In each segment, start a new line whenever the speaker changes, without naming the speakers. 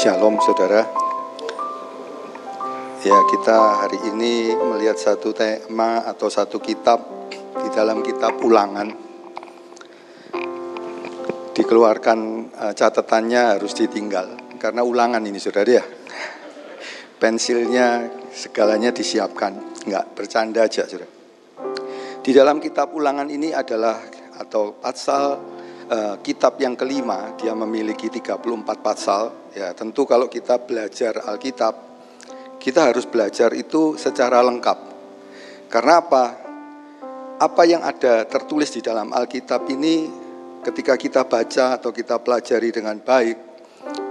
Shalom saudara. Ya kita hari ini melihat satu tema atau satu kitab di dalam kitab ulangan. Dikeluarkan uh, catatannya harus ditinggal karena ulangan ini saudara ya. Pensilnya segalanya disiapkan, nggak bercanda aja saudara. Di dalam kitab ulangan ini adalah atau pasal uh, kitab yang kelima dia memiliki 34 pasal ya tentu kalau kita belajar Alkitab kita harus belajar itu secara lengkap. Karena apa? Apa yang ada tertulis di dalam Alkitab ini ketika kita baca atau kita pelajari dengan baik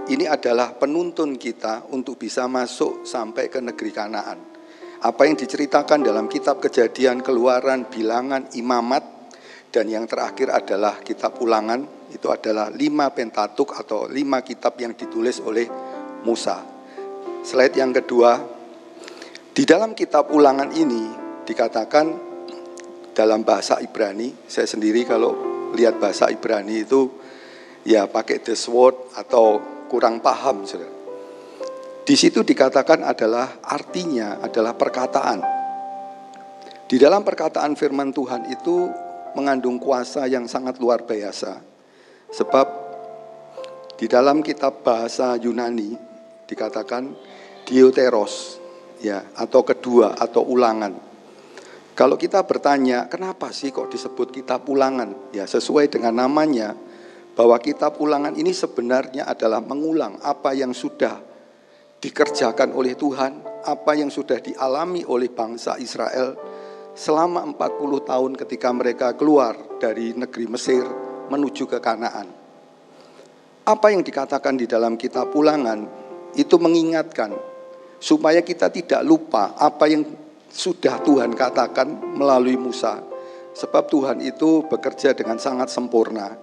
ini adalah penuntun kita untuk bisa masuk sampai ke negeri Kanaan. Apa yang diceritakan dalam kitab kejadian keluaran bilangan imamat dan yang terakhir adalah kitab ulangan, itu adalah lima pentatuk atau lima kitab yang ditulis oleh Musa. Slide yang kedua, di dalam kitab ulangan ini dikatakan dalam bahasa Ibrani, saya sendiri kalau lihat bahasa Ibrani itu ya pakai the sword atau kurang paham. Di situ dikatakan adalah artinya adalah perkataan. Di dalam perkataan firman Tuhan itu mengandung kuasa yang sangat luar biasa. Sebab di dalam kitab bahasa Yunani dikatakan dioteros ya atau kedua atau ulangan. Kalau kita bertanya, kenapa sih kok disebut kitab ulangan? Ya, sesuai dengan namanya bahwa kitab ulangan ini sebenarnya adalah mengulang apa yang sudah dikerjakan oleh Tuhan, apa yang sudah dialami oleh bangsa Israel selama 40 tahun ketika mereka keluar dari negeri Mesir menuju ke Kanaan. Apa yang dikatakan di dalam kitab ulangan itu mengingatkan supaya kita tidak lupa apa yang sudah Tuhan katakan melalui Musa. Sebab Tuhan itu bekerja dengan sangat sempurna.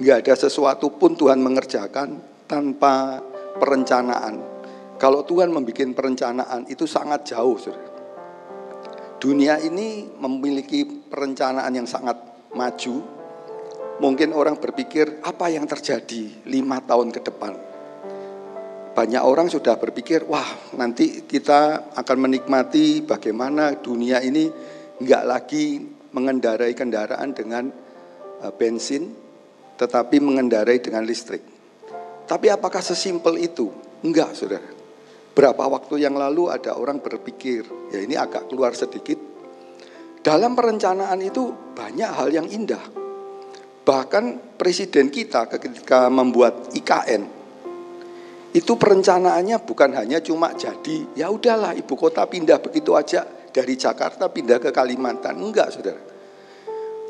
Nggak ada sesuatu pun Tuhan mengerjakan tanpa perencanaan. Kalau Tuhan membuat perencanaan itu sangat jauh, dunia ini memiliki perencanaan yang sangat maju. Mungkin orang berpikir apa yang terjadi lima tahun ke depan. Banyak orang sudah berpikir, wah nanti kita akan menikmati bagaimana dunia ini nggak lagi mengendarai kendaraan dengan eh, bensin, tetapi mengendarai dengan listrik. Tapi apakah sesimpel itu? Enggak, saudara. Berapa waktu yang lalu ada orang berpikir, ya ini agak keluar sedikit. Dalam perencanaan itu banyak hal yang indah. Bahkan presiden kita ketika membuat IKN, itu perencanaannya bukan hanya cuma jadi, ya udahlah ibu kota pindah begitu aja dari Jakarta pindah ke Kalimantan. Enggak, saudara.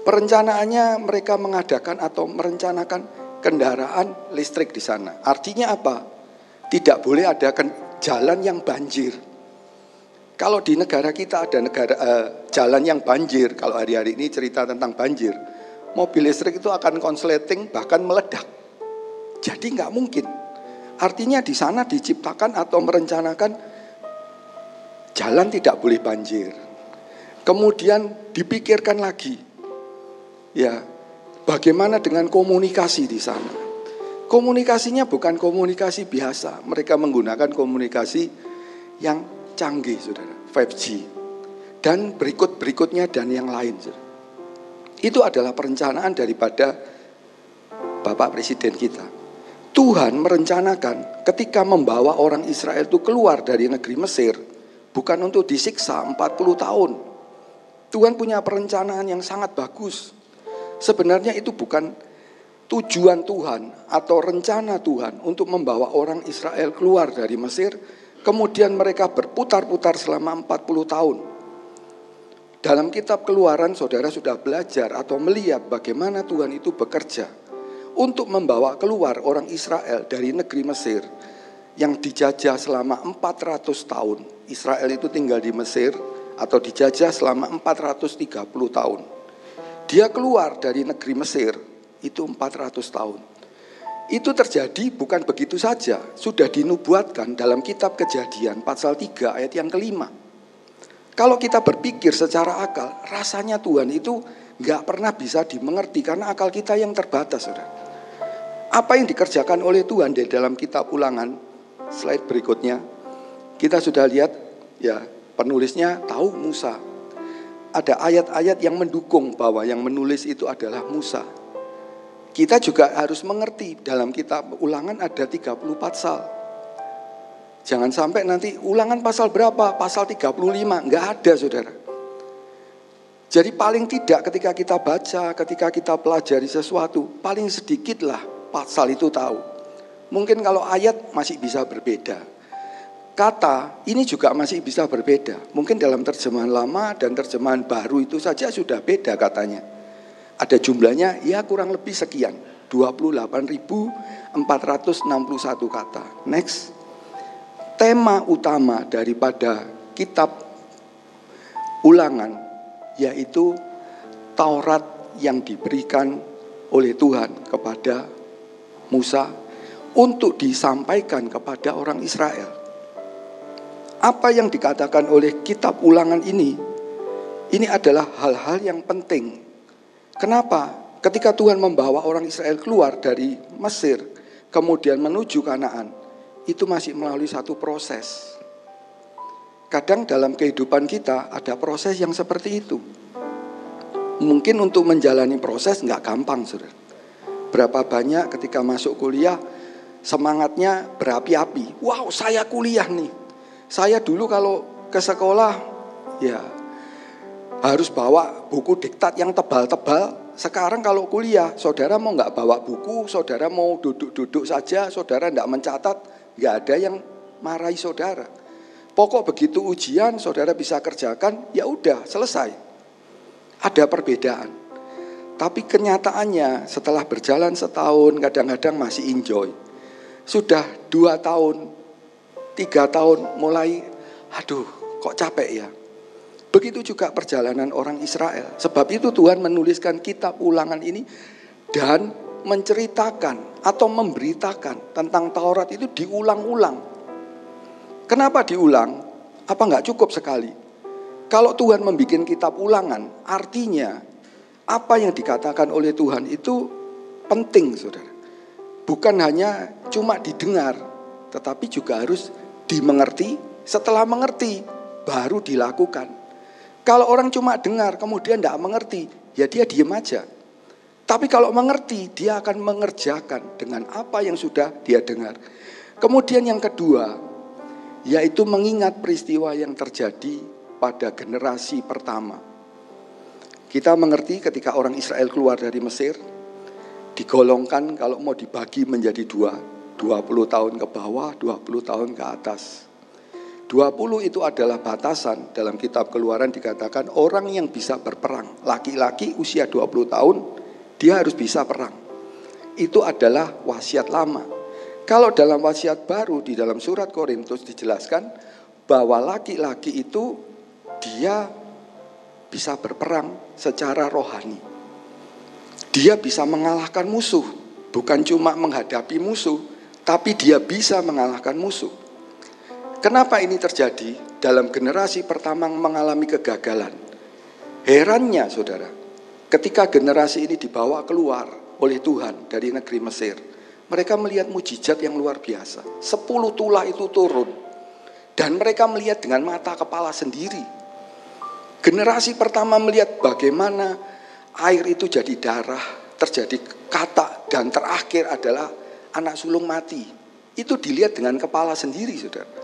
Perencanaannya mereka mengadakan atau merencanakan kendaraan listrik di sana. Artinya apa? Tidak boleh ada jalan yang banjir. Kalau di negara kita ada negara uh, jalan yang banjir, kalau hari-hari ini cerita tentang banjir, mobil listrik itu akan konsleting bahkan meledak. Jadi nggak mungkin. Artinya di sana diciptakan atau merencanakan jalan tidak boleh banjir. Kemudian dipikirkan lagi, ya bagaimana dengan komunikasi di sana. Komunikasinya bukan komunikasi biasa, mereka menggunakan komunikasi yang canggih, saudara, 5G. Dan berikut-berikutnya dan yang lain, saudara. Itu adalah perencanaan daripada Bapak Presiden kita. Tuhan merencanakan ketika membawa orang Israel itu keluar dari negeri Mesir, bukan untuk disiksa 40 tahun. Tuhan punya perencanaan yang sangat bagus. Sebenarnya itu bukan tujuan Tuhan atau rencana Tuhan untuk membawa orang Israel keluar dari Mesir, kemudian mereka berputar-putar selama 40 tahun. Dalam kitab keluaran saudara sudah belajar atau melihat bagaimana Tuhan itu bekerja untuk membawa keluar orang Israel dari negeri Mesir yang dijajah selama 400 tahun. Israel itu tinggal di Mesir atau dijajah selama 430 tahun. Dia keluar dari negeri Mesir itu 400 tahun. Itu terjadi bukan begitu saja, sudah dinubuatkan dalam kitab kejadian pasal 3 ayat yang kelima. Kalau kita berpikir secara akal, rasanya Tuhan itu nggak pernah bisa dimengerti karena akal kita yang terbatas. Saudara. Apa yang dikerjakan oleh Tuhan di dalam kitab ulangan slide berikutnya. Kita sudah lihat ya penulisnya tahu Musa. Ada ayat-ayat yang mendukung bahwa yang menulis itu adalah Musa. Kita juga harus mengerti dalam kitab ulangan ada 34 pasal. Jangan sampai nanti ulangan pasal berapa? Pasal 35, enggak ada saudara. Jadi paling tidak ketika kita baca, ketika kita pelajari sesuatu, paling sedikitlah pasal itu tahu. Mungkin kalau ayat masih bisa berbeda. Kata ini juga masih bisa berbeda. Mungkin dalam terjemahan lama dan terjemahan baru itu saja sudah beda katanya. Ada jumlahnya ya kurang lebih sekian. 28.461 kata. Next tema utama daripada kitab ulangan yaitu Taurat yang diberikan oleh Tuhan kepada Musa untuk disampaikan kepada orang Israel. Apa yang dikatakan oleh kitab ulangan ini, ini adalah hal-hal yang penting. Kenapa? Ketika Tuhan membawa orang Israel keluar dari Mesir, kemudian menuju Kanaan, itu masih melalui satu proses. Kadang dalam kehidupan kita ada proses yang seperti itu. Mungkin untuk menjalani proses nggak gampang, saudara. Berapa banyak ketika masuk kuliah semangatnya berapi-api. Wow, saya kuliah nih. Saya dulu kalau ke sekolah ya harus bawa buku diktat yang tebal-tebal. Sekarang kalau kuliah, saudara mau nggak bawa buku, saudara mau duduk-duduk saja, saudara nggak mencatat, nggak ada yang marahi saudara. Pokok begitu ujian saudara bisa kerjakan, ya udah selesai. Ada perbedaan. Tapi kenyataannya setelah berjalan setahun kadang-kadang masih enjoy. Sudah dua tahun, tiga tahun mulai, aduh kok capek ya. Begitu juga perjalanan orang Israel. Sebab itu Tuhan menuliskan kitab ulangan ini dan menceritakan atau memberitakan tentang Taurat itu diulang-ulang. Kenapa diulang? Apa nggak cukup sekali? Kalau Tuhan membuat kitab ulangan, artinya apa yang dikatakan oleh Tuhan itu penting, saudara. Bukan hanya cuma didengar, tetapi juga harus dimengerti. Setelah mengerti, baru dilakukan. Kalau orang cuma dengar, kemudian tidak mengerti, ya dia diem aja. Tapi kalau mengerti, dia akan mengerjakan dengan apa yang sudah dia dengar. Kemudian yang kedua, yaitu mengingat peristiwa yang terjadi pada generasi pertama. Kita mengerti ketika orang Israel keluar dari Mesir, digolongkan kalau mau dibagi menjadi dua, 20 tahun ke bawah, 20 tahun ke atas. 20 itu adalah batasan dalam kitab keluaran dikatakan orang yang bisa berperang. Laki-laki usia 20 tahun dia harus bisa perang. Itu adalah wasiat lama. Kalau dalam wasiat baru di dalam surat Korintus dijelaskan bahwa laki-laki itu dia bisa berperang secara rohani. Dia bisa mengalahkan musuh, bukan cuma menghadapi musuh, tapi dia bisa mengalahkan musuh. Kenapa ini terjadi? Dalam generasi pertama mengalami kegagalan. Herannya saudara, Ketika generasi ini dibawa keluar oleh Tuhan dari negeri Mesir, mereka melihat mujizat yang luar biasa. Sepuluh tulah itu turun. Dan mereka melihat dengan mata kepala sendiri. Generasi pertama melihat bagaimana air itu jadi darah, terjadi kata, dan terakhir adalah anak sulung mati. Itu dilihat dengan kepala sendiri, saudara.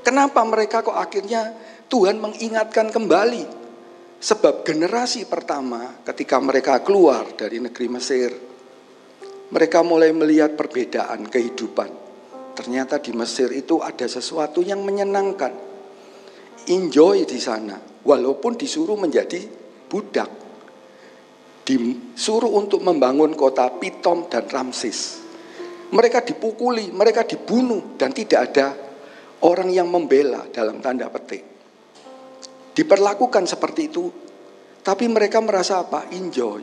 Kenapa mereka kok akhirnya Tuhan mengingatkan kembali Sebab generasi pertama ketika mereka keluar dari negeri Mesir, mereka mulai melihat perbedaan kehidupan. Ternyata di Mesir itu ada sesuatu yang menyenangkan. Enjoy di sana, walaupun disuruh menjadi budak. Disuruh untuk membangun kota Pitom dan Ramses. Mereka dipukuli, mereka dibunuh, dan tidak ada orang yang membela dalam tanda petik diperlakukan seperti itu, tapi mereka merasa apa? Enjoy.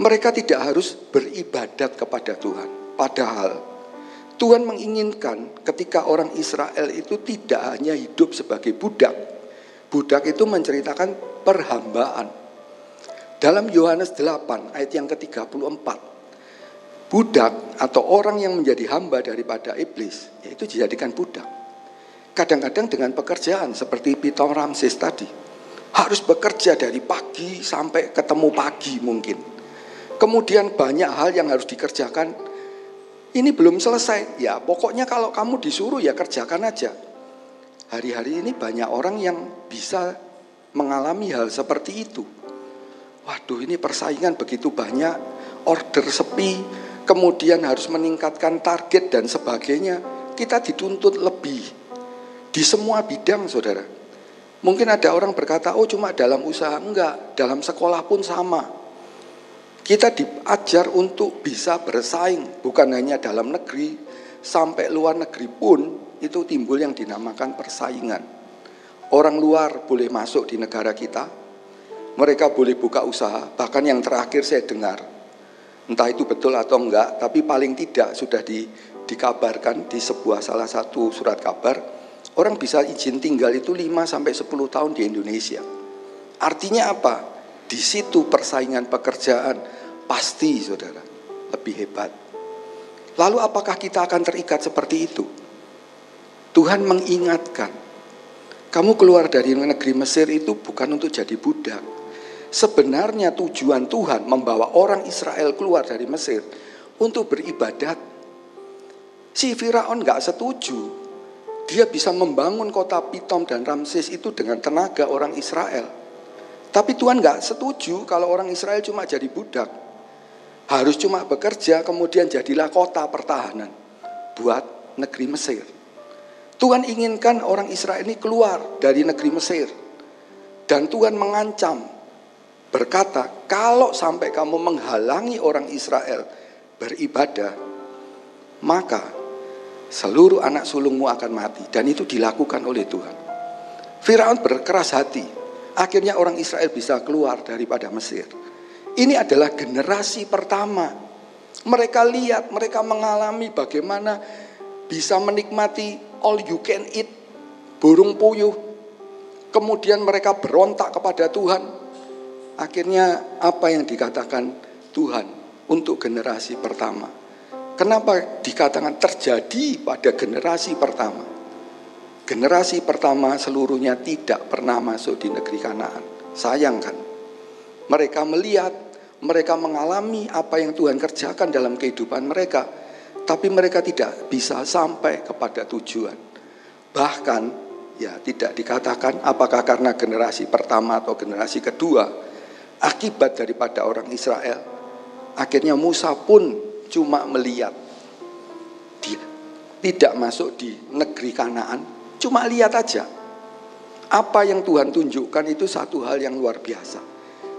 Mereka tidak harus beribadat kepada Tuhan. Padahal Tuhan menginginkan ketika orang Israel itu tidak hanya hidup sebagai budak. Budak itu menceritakan perhambaan. Dalam Yohanes 8 ayat yang ke-34. budak atau orang yang menjadi hamba daripada iblis, yaitu dijadikan budak. Kadang-kadang dengan pekerjaan seperti Pitong Ramses tadi, harus bekerja dari pagi sampai ketemu pagi mungkin. Kemudian banyak hal yang harus dikerjakan. Ini belum selesai. Ya, pokoknya kalau kamu disuruh ya kerjakan aja. Hari-hari ini banyak orang yang bisa mengalami hal seperti itu. Waduh, ini persaingan begitu banyak, order sepi, kemudian harus meningkatkan target dan sebagainya. Kita dituntut lebih di semua bidang, saudara. Mungkin ada orang berkata, oh cuma dalam usaha. Enggak, dalam sekolah pun sama. Kita diajar untuk bisa bersaing, bukan hanya dalam negeri, sampai luar negeri pun itu timbul yang dinamakan persaingan. Orang luar boleh masuk di negara kita, mereka boleh buka usaha, bahkan yang terakhir saya dengar, entah itu betul atau enggak, tapi paling tidak sudah di, dikabarkan di sebuah salah satu surat kabar, Orang bisa izin tinggal itu 5 sampai 10 tahun di Indonesia. Artinya apa? Di situ persaingan pekerjaan pasti Saudara lebih hebat. Lalu apakah kita akan terikat seperti itu? Tuhan mengingatkan, kamu keluar dari negeri Mesir itu bukan untuk jadi budak. Sebenarnya tujuan Tuhan membawa orang Israel keluar dari Mesir untuk beribadat. Si Firaun nggak setuju, dia bisa membangun kota Pitom dan Ramses itu dengan tenaga orang Israel. Tapi Tuhan nggak setuju kalau orang Israel cuma jadi budak. Harus cuma bekerja kemudian jadilah kota pertahanan buat negeri Mesir. Tuhan inginkan orang Israel ini keluar dari negeri Mesir. Dan Tuhan mengancam berkata, kalau sampai kamu menghalangi orang Israel beribadah, maka seluruh anak sulungmu akan mati. Dan itu dilakukan oleh Tuhan. Firaun berkeras hati. Akhirnya orang Israel bisa keluar daripada Mesir. Ini adalah generasi pertama. Mereka lihat, mereka mengalami bagaimana bisa menikmati all you can eat, burung puyuh. Kemudian mereka berontak kepada Tuhan. Akhirnya apa yang dikatakan Tuhan untuk generasi pertama Kenapa dikatakan terjadi pada generasi pertama? Generasi pertama seluruhnya tidak pernah masuk di negeri Kanaan. Sayangkan. Mereka melihat, mereka mengalami apa yang Tuhan kerjakan dalam kehidupan mereka, tapi mereka tidak bisa sampai kepada tujuan. Bahkan ya tidak dikatakan apakah karena generasi pertama atau generasi kedua akibat daripada orang Israel. Akhirnya Musa pun cuma melihat. Dia tidak masuk di negeri Kanaan, cuma lihat aja. Apa yang Tuhan tunjukkan itu satu hal yang luar biasa.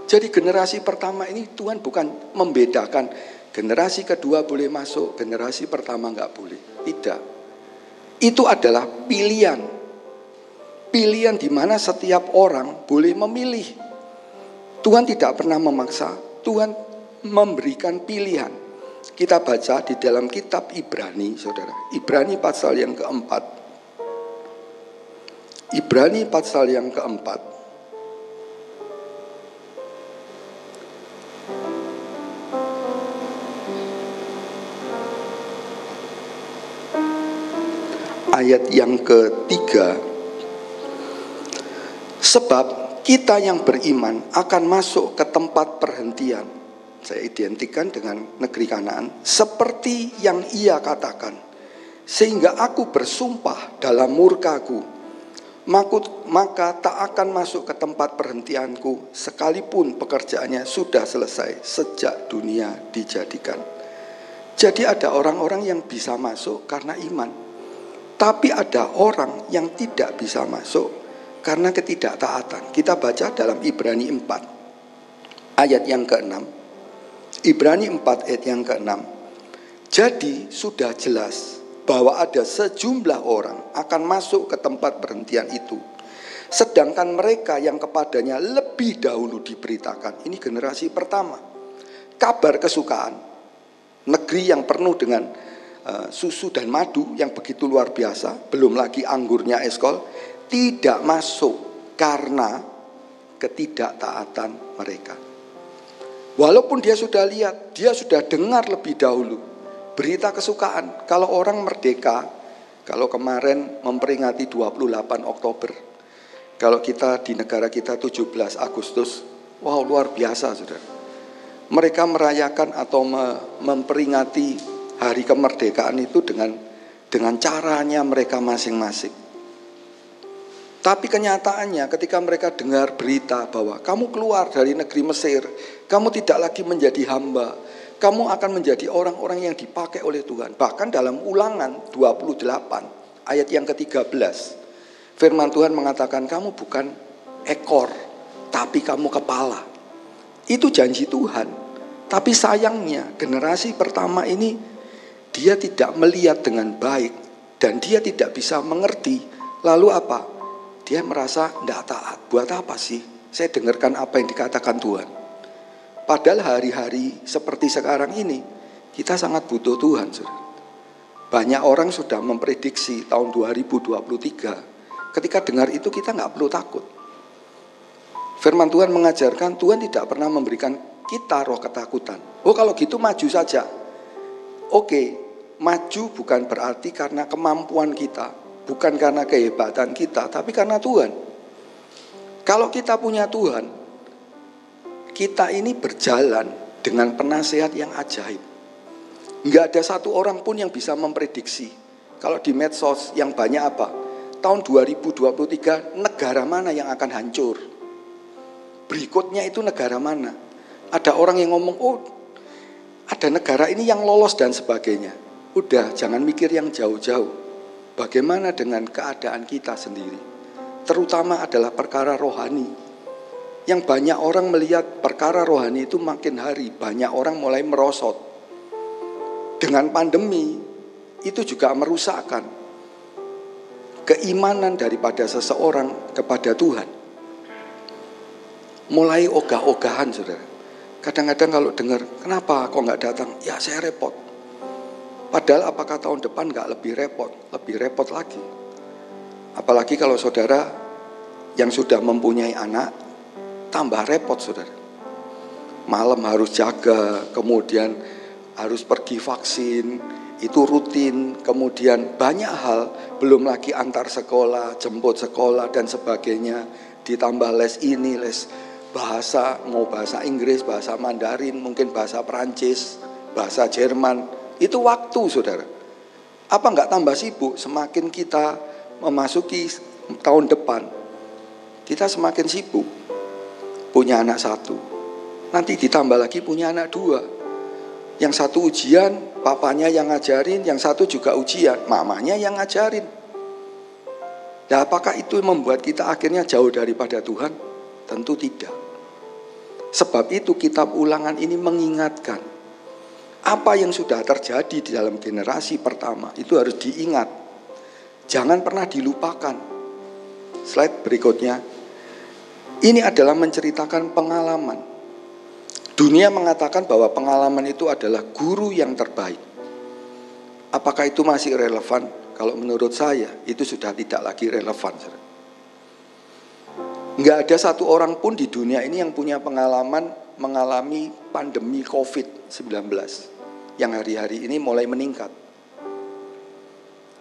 Jadi generasi pertama ini Tuhan bukan membedakan generasi kedua boleh masuk, generasi pertama nggak boleh. Tidak. Itu adalah pilihan. Pilihan di mana setiap orang boleh memilih. Tuhan tidak pernah memaksa, Tuhan memberikan pilihan. Kita baca di dalam kitab Ibrani, saudara. Ibrani pasal yang keempat. Ibrani pasal yang keempat. Ayat yang ketiga. Sebab kita yang beriman akan masuk ke tempat perhentian saya identikan dengan negeri Kanaan seperti yang ia katakan. Sehingga aku bersumpah dalam murkaku maka tak akan masuk ke tempat perhentianku sekalipun pekerjaannya sudah selesai sejak dunia dijadikan. Jadi ada orang-orang yang bisa masuk karena iman. Tapi ada orang yang tidak bisa masuk karena ketidaktaatan kita baca dalam Ibrani 4 ayat yang ke-6 Ibrani 4 ayat yang ke-6. Jadi sudah jelas bahwa ada sejumlah orang akan masuk ke tempat perhentian itu. Sedangkan mereka yang kepadanya lebih dahulu diberitakan. Ini generasi pertama. Kabar kesukaan. Negeri yang penuh dengan uh, susu dan madu yang begitu luar biasa. Belum lagi anggurnya eskol. Tidak masuk karena ketidaktaatan mereka. Walaupun dia sudah lihat, dia sudah dengar lebih dahulu berita kesukaan. Kalau orang merdeka, kalau kemarin memperingati 28 Oktober, kalau kita di negara kita 17 Agustus, wow luar biasa saudara. Mereka merayakan atau memperingati hari kemerdekaan itu dengan dengan caranya mereka masing-masing. Tapi kenyataannya ketika mereka dengar berita bahwa kamu keluar dari negeri Mesir, kamu tidak lagi menjadi hamba, kamu akan menjadi orang-orang yang dipakai oleh Tuhan. Bahkan dalam ulangan 28 ayat yang ke-13, firman Tuhan mengatakan kamu bukan ekor, tapi kamu kepala. Itu janji Tuhan. Tapi sayangnya generasi pertama ini dia tidak melihat dengan baik dan dia tidak bisa mengerti. Lalu apa? Dia merasa tidak taat. Buat apa sih? Saya dengarkan apa yang dikatakan Tuhan. Padahal hari-hari seperti sekarang ini, kita sangat butuh Tuhan. Banyak orang sudah memprediksi tahun 2023. Ketika dengar itu kita nggak perlu takut. Firman Tuhan mengajarkan Tuhan tidak pernah memberikan kita roh ketakutan. Oh kalau gitu maju saja. Oke, maju bukan berarti karena kemampuan kita, Bukan karena kehebatan kita, tapi karena Tuhan. Kalau kita punya Tuhan, kita ini berjalan dengan penasehat yang ajaib. Enggak ada satu orang pun yang bisa memprediksi. Kalau di medsos yang banyak apa? Tahun 2023 negara mana yang akan hancur? Berikutnya itu negara mana? Ada orang yang ngomong, oh ada negara ini yang lolos dan sebagainya. Udah, jangan mikir yang jauh-jauh. Bagaimana dengan keadaan kita sendiri? Terutama adalah perkara rohani. Yang banyak orang melihat perkara rohani itu makin hari banyak orang mulai merosot. Dengan pandemi itu juga merusakkan keimanan daripada seseorang kepada Tuhan. Mulai ogah-ogahan saudara. Kadang-kadang kalau dengar, kenapa kok nggak datang? Ya saya repot. Padahal apakah tahun depan nggak lebih repot? Lebih repot lagi. Apalagi kalau saudara yang sudah mempunyai anak, tambah repot saudara. Malam harus jaga, kemudian harus pergi vaksin, itu rutin, kemudian banyak hal, belum lagi antar sekolah, jemput sekolah dan sebagainya, ditambah les ini, les bahasa, mau bahasa Inggris, bahasa Mandarin, mungkin bahasa Perancis, bahasa Jerman, itu waktu saudara. Apa enggak tambah sibuk semakin kita memasuki tahun depan. Kita semakin sibuk. Punya anak satu. Nanti ditambah lagi punya anak dua. Yang satu ujian, papanya yang ngajarin, yang satu juga ujian, mamanya yang ngajarin. Nah, apakah itu membuat kita akhirnya jauh daripada Tuhan? Tentu tidak. Sebab itu kitab ulangan ini mengingatkan apa yang sudah terjadi di dalam generasi pertama itu harus diingat. Jangan pernah dilupakan. Slide berikutnya. Ini adalah menceritakan pengalaman. Dunia mengatakan bahwa pengalaman itu adalah guru yang terbaik. Apakah itu masih relevan? Kalau menurut saya itu sudah tidak lagi relevan. Enggak ada satu orang pun di dunia ini yang punya pengalaman mengalami pandemi COVID-19 yang hari-hari ini mulai meningkat.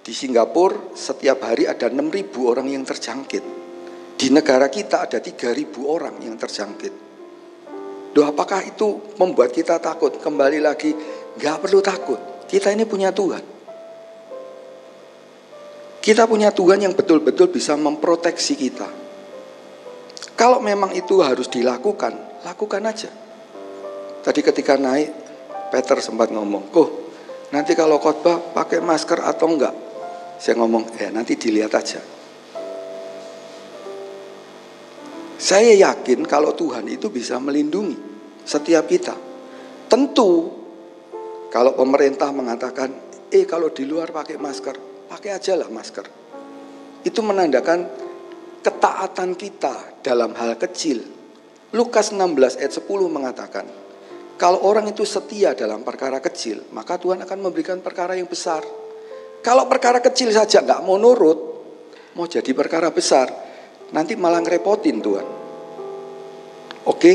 Di Singapura setiap hari ada 6.000 orang yang terjangkit. Di negara kita ada 3.000 orang yang terjangkit. Doa apakah itu membuat kita takut? Kembali lagi, nggak perlu takut. Kita ini punya Tuhan. Kita punya Tuhan yang betul-betul bisa memproteksi kita. Kalau memang itu harus dilakukan, lakukan aja. Tadi ketika naik Peter sempat ngomong, "Kok nanti kalau khotbah pakai masker atau enggak?" Saya ngomong, "Ya, nanti dilihat aja." Saya yakin kalau Tuhan itu bisa melindungi setiap kita. Tentu kalau pemerintah mengatakan, "Eh, kalau di luar pakai masker, pakai aja lah masker." Itu menandakan ketaatan kita dalam hal kecil. Lukas 16 ayat 10 mengatakan, kalau orang itu setia dalam perkara kecil, maka Tuhan akan memberikan perkara yang besar. Kalau perkara kecil saja nggak mau nurut, mau jadi perkara besar, nanti malah ngerepotin Tuhan. Oke,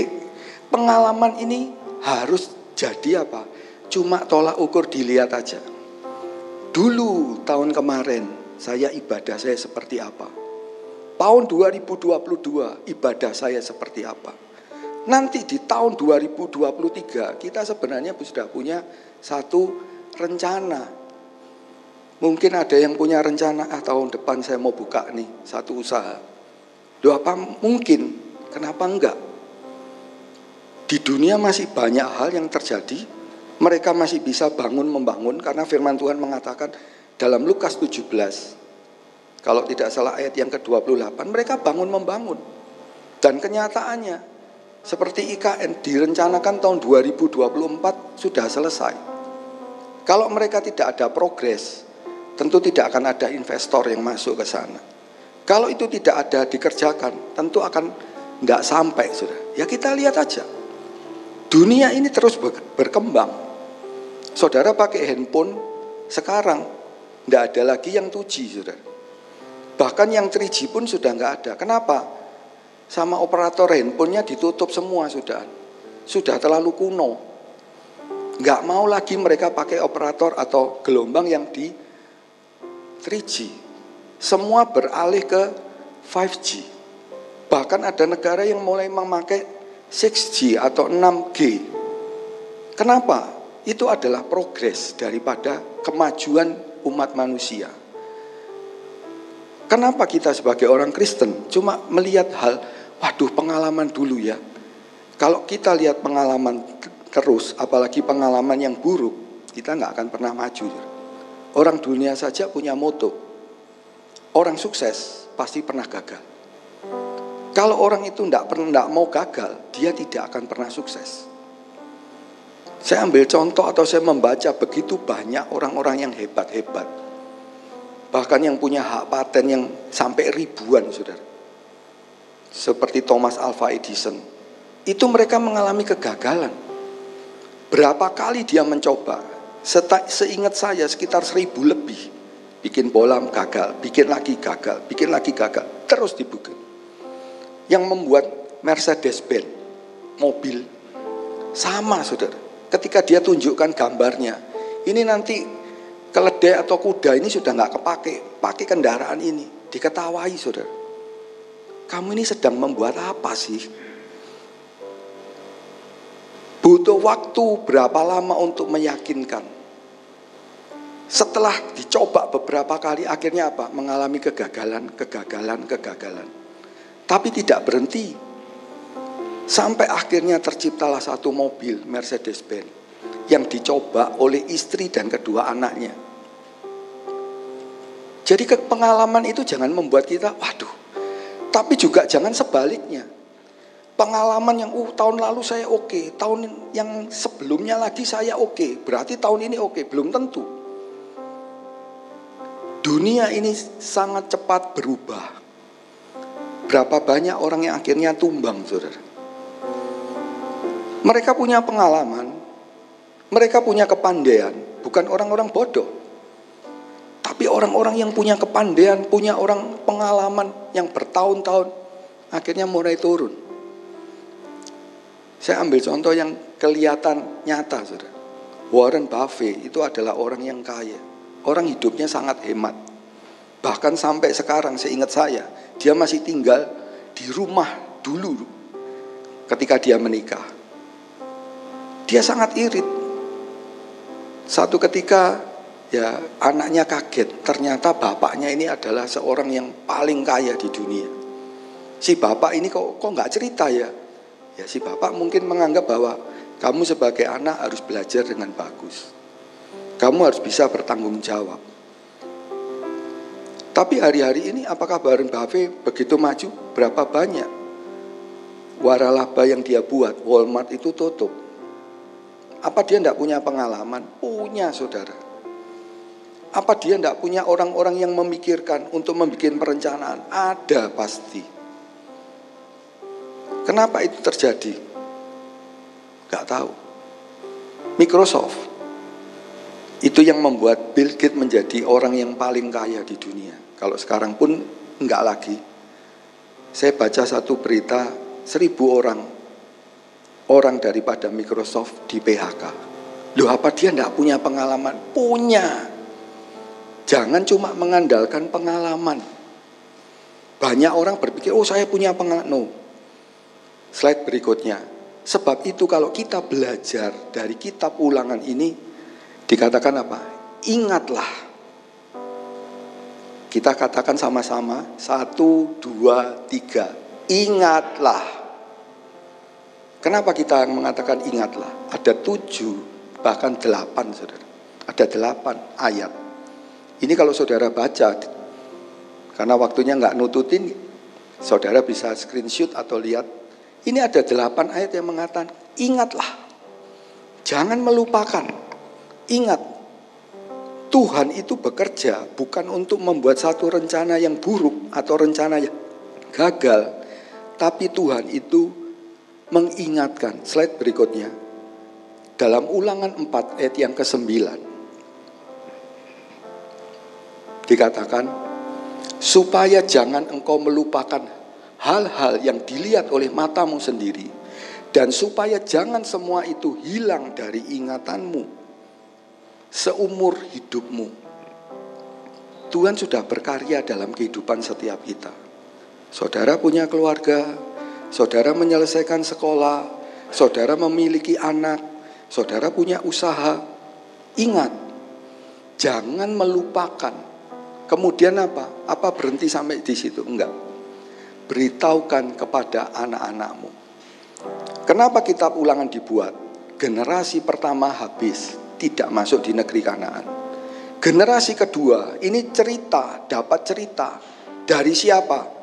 pengalaman ini harus jadi apa? Cuma tolak ukur dilihat aja. Dulu tahun kemarin saya ibadah saya seperti apa? Tahun 2022 ibadah saya seperti apa? Nanti di tahun 2023 kita sebenarnya sudah punya satu rencana. Mungkin ada yang punya rencana, ah tahun depan saya mau buka nih satu usaha. Doa apa mungkin? Kenapa enggak? Di dunia masih banyak hal yang terjadi. Mereka masih bisa bangun membangun karena firman Tuhan mengatakan dalam Lukas 17 kalau tidak salah ayat yang ke-28 mereka bangun membangun. Dan kenyataannya seperti IKN direncanakan tahun 2024 sudah selesai. Kalau mereka tidak ada progres, tentu tidak akan ada investor yang masuk ke sana. Kalau itu tidak ada dikerjakan, tentu akan tidak sampai sudah. Ya kita lihat aja. Dunia ini terus berkembang. Saudara pakai handphone sekarang tidak ada lagi yang 2G sudah. Bahkan yang 3G pun sudah nggak ada. Kenapa? Sama operator handphonenya ditutup semua sudah. Sudah terlalu kuno. Nggak mau lagi mereka pakai operator atau gelombang yang di 3G. Semua beralih ke 5G. Bahkan ada negara yang mulai memakai 6G atau 6G. Kenapa? itu adalah progres daripada kemajuan umat manusia. Kenapa kita sebagai orang Kristen cuma melihat hal, waduh pengalaman dulu ya. Kalau kita lihat pengalaman terus, apalagi pengalaman yang buruk, kita nggak akan pernah maju. Orang dunia saja punya moto, orang sukses pasti pernah gagal. Kalau orang itu tidak pernah mau gagal, dia tidak akan pernah sukses. Saya ambil contoh atau saya membaca begitu banyak orang-orang yang hebat-hebat. Bahkan yang punya hak paten yang sampai ribuan, saudara. Seperti Thomas Alva Edison. Itu mereka mengalami kegagalan. Berapa kali dia mencoba. Seingat saya sekitar seribu lebih. Bikin bola gagal, bikin lagi gagal, bikin lagi gagal. Terus dibuka. Yang membuat Mercedes-Benz, mobil, sama saudara ketika dia tunjukkan gambarnya, ini nanti keledai atau kuda ini sudah nggak kepake, pakai kendaraan ini, diketawai saudara. Kamu ini sedang membuat apa sih? Butuh waktu berapa lama untuk meyakinkan? Setelah dicoba beberapa kali akhirnya apa? Mengalami kegagalan, kegagalan, kegagalan. Tapi tidak berhenti Sampai akhirnya terciptalah satu mobil Mercedes-Benz yang dicoba oleh istri dan kedua anaknya. Jadi pengalaman itu jangan membuat kita, waduh, tapi juga jangan sebaliknya. Pengalaman yang, uh tahun lalu saya oke, okay, tahun yang sebelumnya lagi saya oke, okay, berarti tahun ini oke, okay. belum tentu. Dunia ini sangat cepat berubah. Berapa banyak orang yang akhirnya tumbang, saudara. Mereka punya pengalaman, mereka punya kepandaian, bukan orang-orang bodoh. Tapi orang-orang yang punya kepandaian, punya orang pengalaman yang bertahun-tahun, akhirnya mulai turun. Saya ambil contoh yang kelihatan nyata, saudara. Warren Buffett itu adalah orang yang kaya. Orang hidupnya sangat hemat. Bahkan sampai sekarang seingat saya, dia masih tinggal di rumah dulu ketika dia menikah. Dia sangat irit. Satu ketika ya anaknya kaget, ternyata bapaknya ini adalah seorang yang paling kaya di dunia. Si bapak ini kok kok nggak cerita ya? Ya si bapak mungkin menganggap bahwa kamu sebagai anak harus belajar dengan bagus. Kamu harus bisa bertanggung jawab. Tapi hari-hari ini apakah Warren Buffett begitu maju? Berapa banyak waralaba yang dia buat? Walmart itu tutup. Apa dia tidak punya pengalaman? Punya saudara. Apa dia tidak punya orang-orang yang memikirkan untuk membuat perencanaan? Ada pasti. Kenapa itu terjadi? Gak tahu. Microsoft itu yang membuat Bill Gates menjadi orang yang paling kaya di dunia. Kalau sekarang pun enggak lagi. Saya baca satu berita seribu orang orang daripada Microsoft di PHK. Loh apa dia tidak punya pengalaman? Punya. Jangan cuma mengandalkan pengalaman. Banyak orang berpikir, oh saya punya pengalaman. No. Slide berikutnya. Sebab itu kalau kita belajar dari kitab ulangan ini, dikatakan apa? Ingatlah. Kita katakan sama-sama, satu, dua, tiga. Ingatlah Kenapa kita mengatakan ingatlah? Ada tujuh, bahkan delapan saudara. Ada delapan ayat. Ini kalau saudara baca, karena waktunya nggak nututin, saudara bisa screenshot atau lihat. Ini ada delapan ayat yang mengatakan, ingatlah. Jangan melupakan. Ingat, Tuhan itu bekerja bukan untuk membuat satu rencana yang buruk atau rencana yang gagal. Tapi Tuhan itu mengingatkan. Slide berikutnya. Dalam ulangan 4 ayat yang ke-9. Dikatakan, supaya jangan engkau melupakan hal-hal yang dilihat oleh matamu sendiri. Dan supaya jangan semua itu hilang dari ingatanmu seumur hidupmu. Tuhan sudah berkarya dalam kehidupan setiap kita. Saudara punya keluarga, saudara menyelesaikan sekolah, saudara memiliki anak, saudara punya usaha, ingat, jangan melupakan. Kemudian apa? Apa berhenti sampai di situ? Enggak. Beritahukan kepada anak-anakmu. Kenapa kitab ulangan dibuat? Generasi pertama habis, tidak masuk di negeri Kanaan. Generasi kedua, ini cerita, dapat cerita. Dari siapa?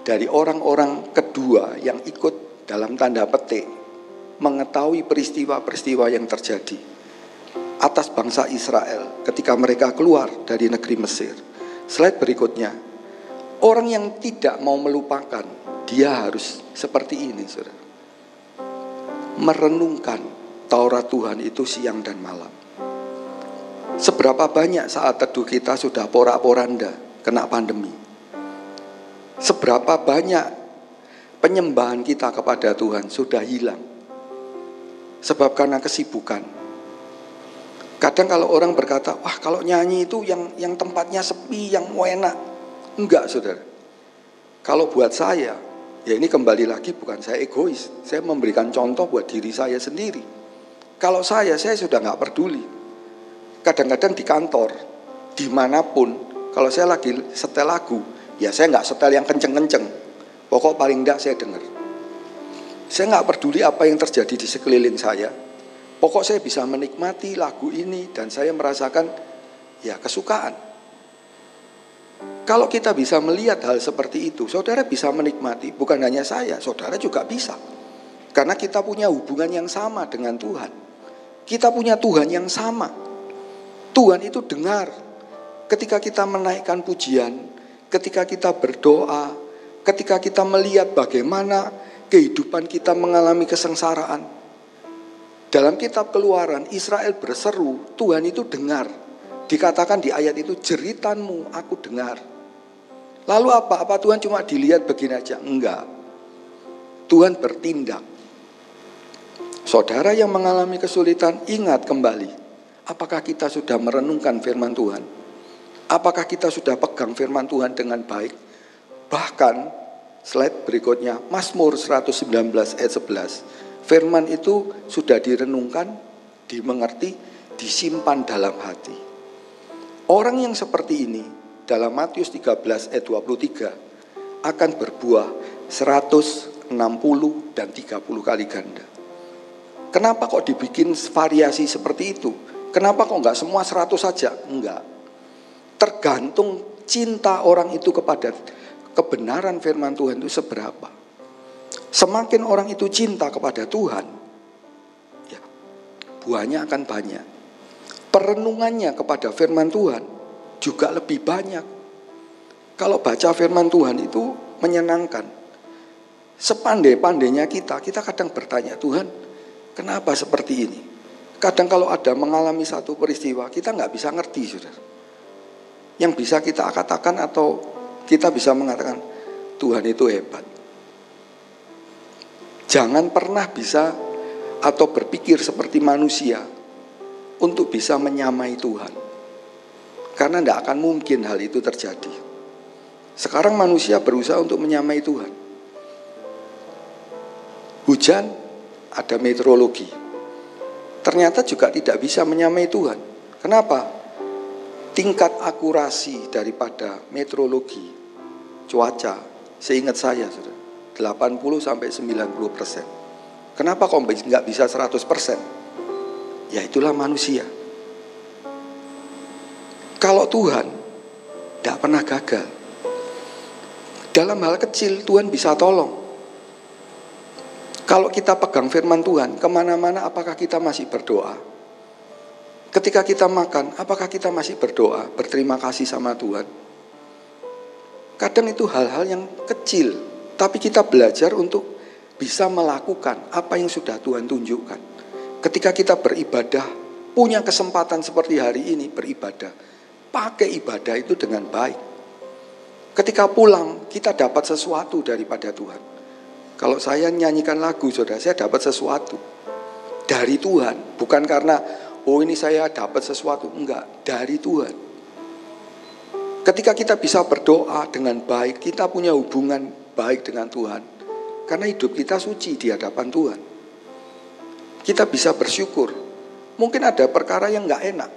dari orang-orang kedua yang ikut dalam tanda petik mengetahui peristiwa-peristiwa yang terjadi atas bangsa Israel ketika mereka keluar dari negeri Mesir. Slide berikutnya, orang yang tidak mau melupakan, dia harus seperti ini, saudara. Merenungkan Taurat Tuhan itu siang dan malam. Seberapa banyak saat teduh kita sudah porak-poranda kena pandemi Seberapa banyak penyembahan kita kepada Tuhan sudah hilang. Sebab karena kesibukan. Kadang kalau orang berkata, wah kalau nyanyi itu yang yang tempatnya sepi, yang enak. Enggak saudara. Kalau buat saya, ya ini kembali lagi bukan saya egois. Saya memberikan contoh buat diri saya sendiri. Kalau saya, saya sudah nggak peduli. Kadang-kadang di kantor, di mana pun, kalau saya lagi setel lagu, Ya saya nggak setel yang kenceng-kenceng. Pokok paling enggak saya dengar. Saya nggak peduli apa yang terjadi di sekeliling saya. Pokok saya bisa menikmati lagu ini dan saya merasakan ya kesukaan. Kalau kita bisa melihat hal seperti itu, saudara bisa menikmati. Bukan hanya saya, saudara juga bisa. Karena kita punya hubungan yang sama dengan Tuhan. Kita punya Tuhan yang sama. Tuhan itu dengar. Ketika kita menaikkan pujian, ketika kita berdoa, ketika kita melihat bagaimana kehidupan kita mengalami kesengsaraan. Dalam kitab keluaran, Israel berseru, Tuhan itu dengar. Dikatakan di ayat itu, jeritanmu aku dengar. Lalu apa? Apa Tuhan cuma dilihat begini aja? Enggak. Tuhan bertindak. Saudara yang mengalami kesulitan, ingat kembali. Apakah kita sudah merenungkan firman Tuhan? Apakah kita sudah pegang firman Tuhan dengan baik? Bahkan slide berikutnya Mazmur 119 ayat 11. Firman itu sudah direnungkan, dimengerti, disimpan dalam hati. Orang yang seperti ini dalam Matius 13 ayat 23 akan berbuah 160 dan 30 kali ganda. Kenapa kok dibikin variasi seperti itu? Kenapa kok enggak semua 100 saja? Enggak tergantung cinta orang itu kepada kebenaran firman Tuhan itu seberapa. Semakin orang itu cinta kepada Tuhan, ya, buahnya akan banyak. Perenungannya kepada firman Tuhan juga lebih banyak. Kalau baca firman Tuhan itu menyenangkan. Sepandai-pandainya kita, kita kadang bertanya, Tuhan, kenapa seperti ini? Kadang kalau ada mengalami satu peristiwa, kita nggak bisa ngerti, saudara yang bisa kita katakan atau kita bisa mengatakan Tuhan itu hebat. Jangan pernah bisa atau berpikir seperti manusia untuk bisa menyamai Tuhan. Karena tidak akan mungkin hal itu terjadi. Sekarang manusia berusaha untuk menyamai Tuhan. Hujan, ada meteorologi. Ternyata juga tidak bisa menyamai Tuhan. Kenapa? Tingkat akurasi daripada meteorologi cuaca, seingat saya, sudah 80 sampai 90 persen. Kenapa kok nggak bisa 100 persen? Ya itulah manusia. Kalau Tuhan tidak pernah gagal. Dalam hal kecil Tuhan bisa tolong. Kalau kita pegang firman Tuhan, ke mana-mana apakah kita masih berdoa? Ketika kita makan, apakah kita masih berdoa, berterima kasih sama Tuhan? Kadang itu hal-hal yang kecil, tapi kita belajar untuk bisa melakukan apa yang sudah Tuhan tunjukkan. Ketika kita beribadah, punya kesempatan seperti hari ini beribadah, pakai ibadah itu dengan baik. Ketika pulang, kita dapat sesuatu daripada Tuhan. Kalau saya nyanyikan lagu, saudara, saya dapat sesuatu dari Tuhan, bukan karena oh ini saya dapat sesuatu, enggak, dari Tuhan. Ketika kita bisa berdoa dengan baik, kita punya hubungan baik dengan Tuhan, karena hidup kita suci di hadapan Tuhan. Kita bisa bersyukur. Mungkin ada perkara yang enggak enak,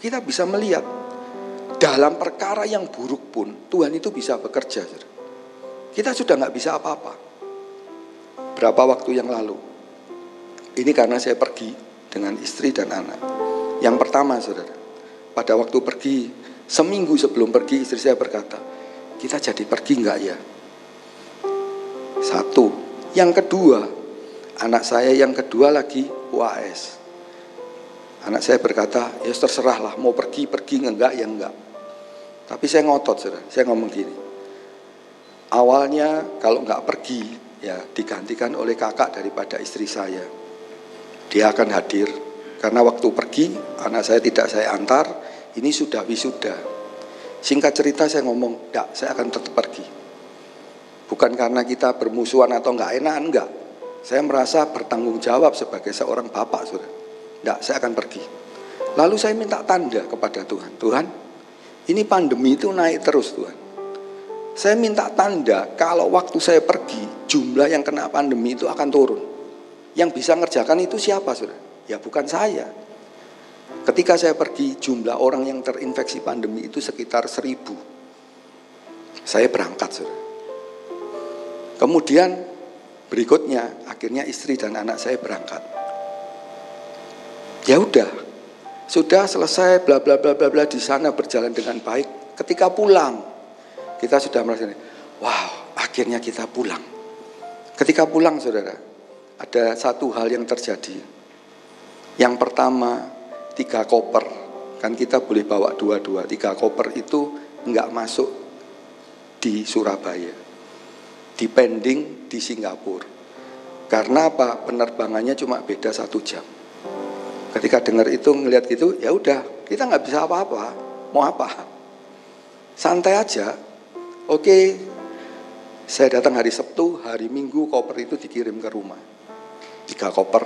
kita bisa melihat dalam perkara yang buruk pun Tuhan itu bisa bekerja. Kita sudah nggak bisa apa-apa berapa waktu yang lalu. Ini karena saya pergi dengan istri dan anak. Yang pertama, saudara, pada waktu pergi, seminggu sebelum pergi, istri saya berkata, kita jadi pergi enggak ya? Satu. Yang kedua, anak saya yang kedua lagi UAS. Anak saya berkata, ya terserah lah, mau pergi, pergi enggak, ya enggak. Tapi saya ngotot, saudara. Saya ngomong gini, awalnya kalau enggak pergi, ya digantikan oleh kakak daripada istri saya. Dia akan hadir karena waktu pergi anak saya tidak saya antar, ini sudah wisuda. Singkat cerita saya ngomong, enggak, saya akan tetap pergi. Bukan karena kita bermusuhan atau enggak enak, enggak. Saya merasa bertanggung jawab sebagai seorang bapak, sudah. Enggak, saya akan pergi. Lalu saya minta tanda kepada Tuhan. Tuhan, ini pandemi itu naik terus Tuhan. Saya minta tanda kalau waktu saya pergi jumlah yang kena pandemi itu akan turun. Yang bisa ngerjakan itu siapa sudah? Ya bukan saya. Ketika saya pergi jumlah orang yang terinfeksi pandemi itu sekitar seribu. Saya berangkat sudah. Kemudian berikutnya akhirnya istri dan anak saya berangkat. Ya udah, sudah selesai bla bla bla bla bla di sana berjalan dengan baik. Ketika pulang, kita sudah merasa, wow, akhirnya kita pulang. Ketika pulang, saudara, ada satu hal yang terjadi. Yang pertama, tiga koper, kan kita boleh bawa dua-dua. Tiga koper itu enggak masuk di Surabaya, dipending di Singapura. Karena apa? Penerbangannya cuma beda satu jam. Ketika dengar itu ngelihat gitu, ya udah, kita nggak bisa apa-apa. Mau apa? Santai aja, Oke, saya datang hari Sabtu, hari Minggu koper itu dikirim ke rumah. Tiga koper.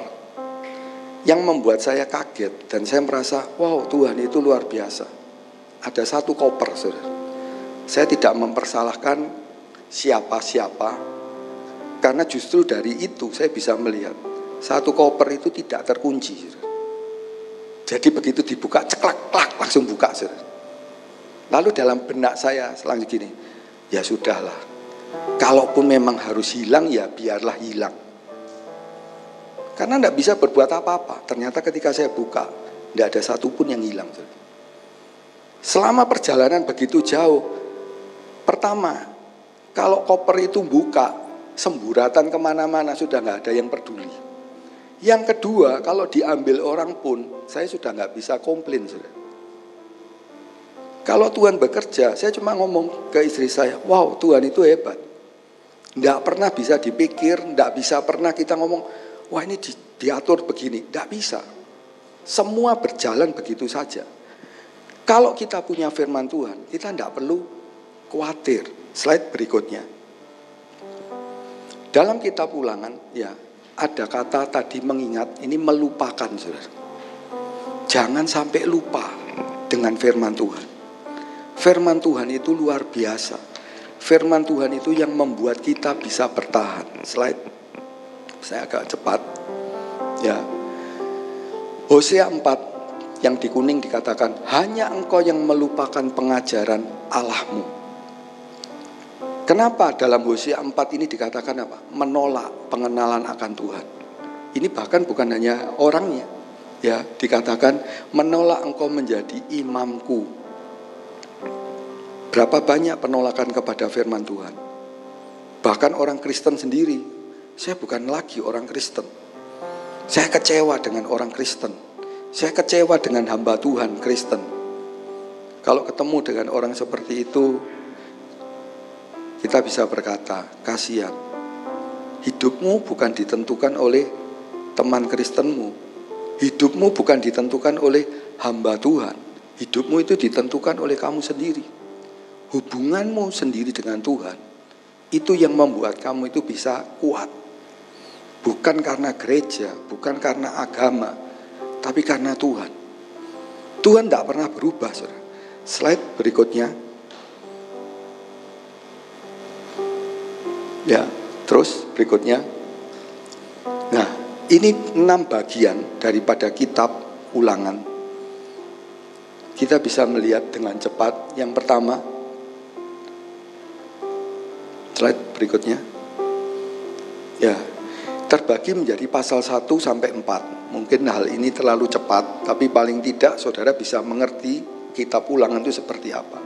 Yang membuat saya kaget dan saya merasa, wow Tuhan itu luar biasa. Ada satu koper, saudara. Saya tidak mempersalahkan siapa-siapa, karena justru dari itu saya bisa melihat satu koper itu tidak terkunci. Jadi begitu dibuka, ceklak, klak, langsung buka. Lalu dalam benak saya selanjutnya gini, ya sudahlah. Kalaupun memang harus hilang, ya biarlah hilang. Karena tidak bisa berbuat apa-apa. Ternyata ketika saya buka, tidak ada satupun yang hilang. Selama perjalanan begitu jauh, pertama, kalau koper itu buka, semburatan ke mana-mana sudah nggak ada yang peduli. Yang kedua, kalau diambil orang pun, saya sudah nggak bisa komplain. Sudah. Kalau Tuhan bekerja, saya cuma ngomong ke istri saya, wow Tuhan itu hebat. Tidak pernah bisa dipikir, tidak bisa pernah kita ngomong, wah ini di, diatur begini. Tidak bisa. Semua berjalan begitu saja. Kalau kita punya firman Tuhan, kita tidak perlu khawatir. Slide berikutnya. Dalam kitab ulangan, ya ada kata tadi mengingat, ini melupakan saudara. Jangan sampai lupa dengan firman Tuhan. Firman Tuhan itu luar biasa. Firman Tuhan itu yang membuat kita bisa bertahan. Slide, saya agak cepat. Ya, Hosea 4 yang di kuning dikatakan, hanya engkau yang melupakan pengajaran Allahmu Kenapa dalam Hosea 4 ini dikatakan apa? Menolak pengenalan akan Tuhan. Ini bahkan bukan hanya orangnya. Ya, dikatakan menolak engkau menjadi imamku. Berapa banyak penolakan kepada firman Tuhan? Bahkan orang Kristen sendiri, saya bukan lagi orang Kristen. Saya kecewa dengan orang Kristen. Saya kecewa dengan hamba Tuhan Kristen. Kalau ketemu dengan orang seperti itu, kita bisa berkata, kasihan. Hidupmu bukan ditentukan oleh teman Kristenmu. Hidupmu bukan ditentukan oleh hamba Tuhan. Hidupmu itu ditentukan oleh kamu sendiri. Hubunganmu sendiri dengan Tuhan. Itu yang membuat kamu itu bisa kuat. Bukan karena gereja, bukan karena agama, tapi karena Tuhan. Tuhan tidak pernah berubah, saudara. Slide berikutnya. Ya, terus berikutnya. Nah, ini enam bagian daripada kitab ulangan. Kita bisa melihat dengan cepat. Yang pertama, slide berikutnya. Ya, terbagi menjadi pasal 1 sampai 4. Mungkin hal ini terlalu cepat, tapi paling tidak saudara bisa mengerti kitab ulangan itu seperti apa.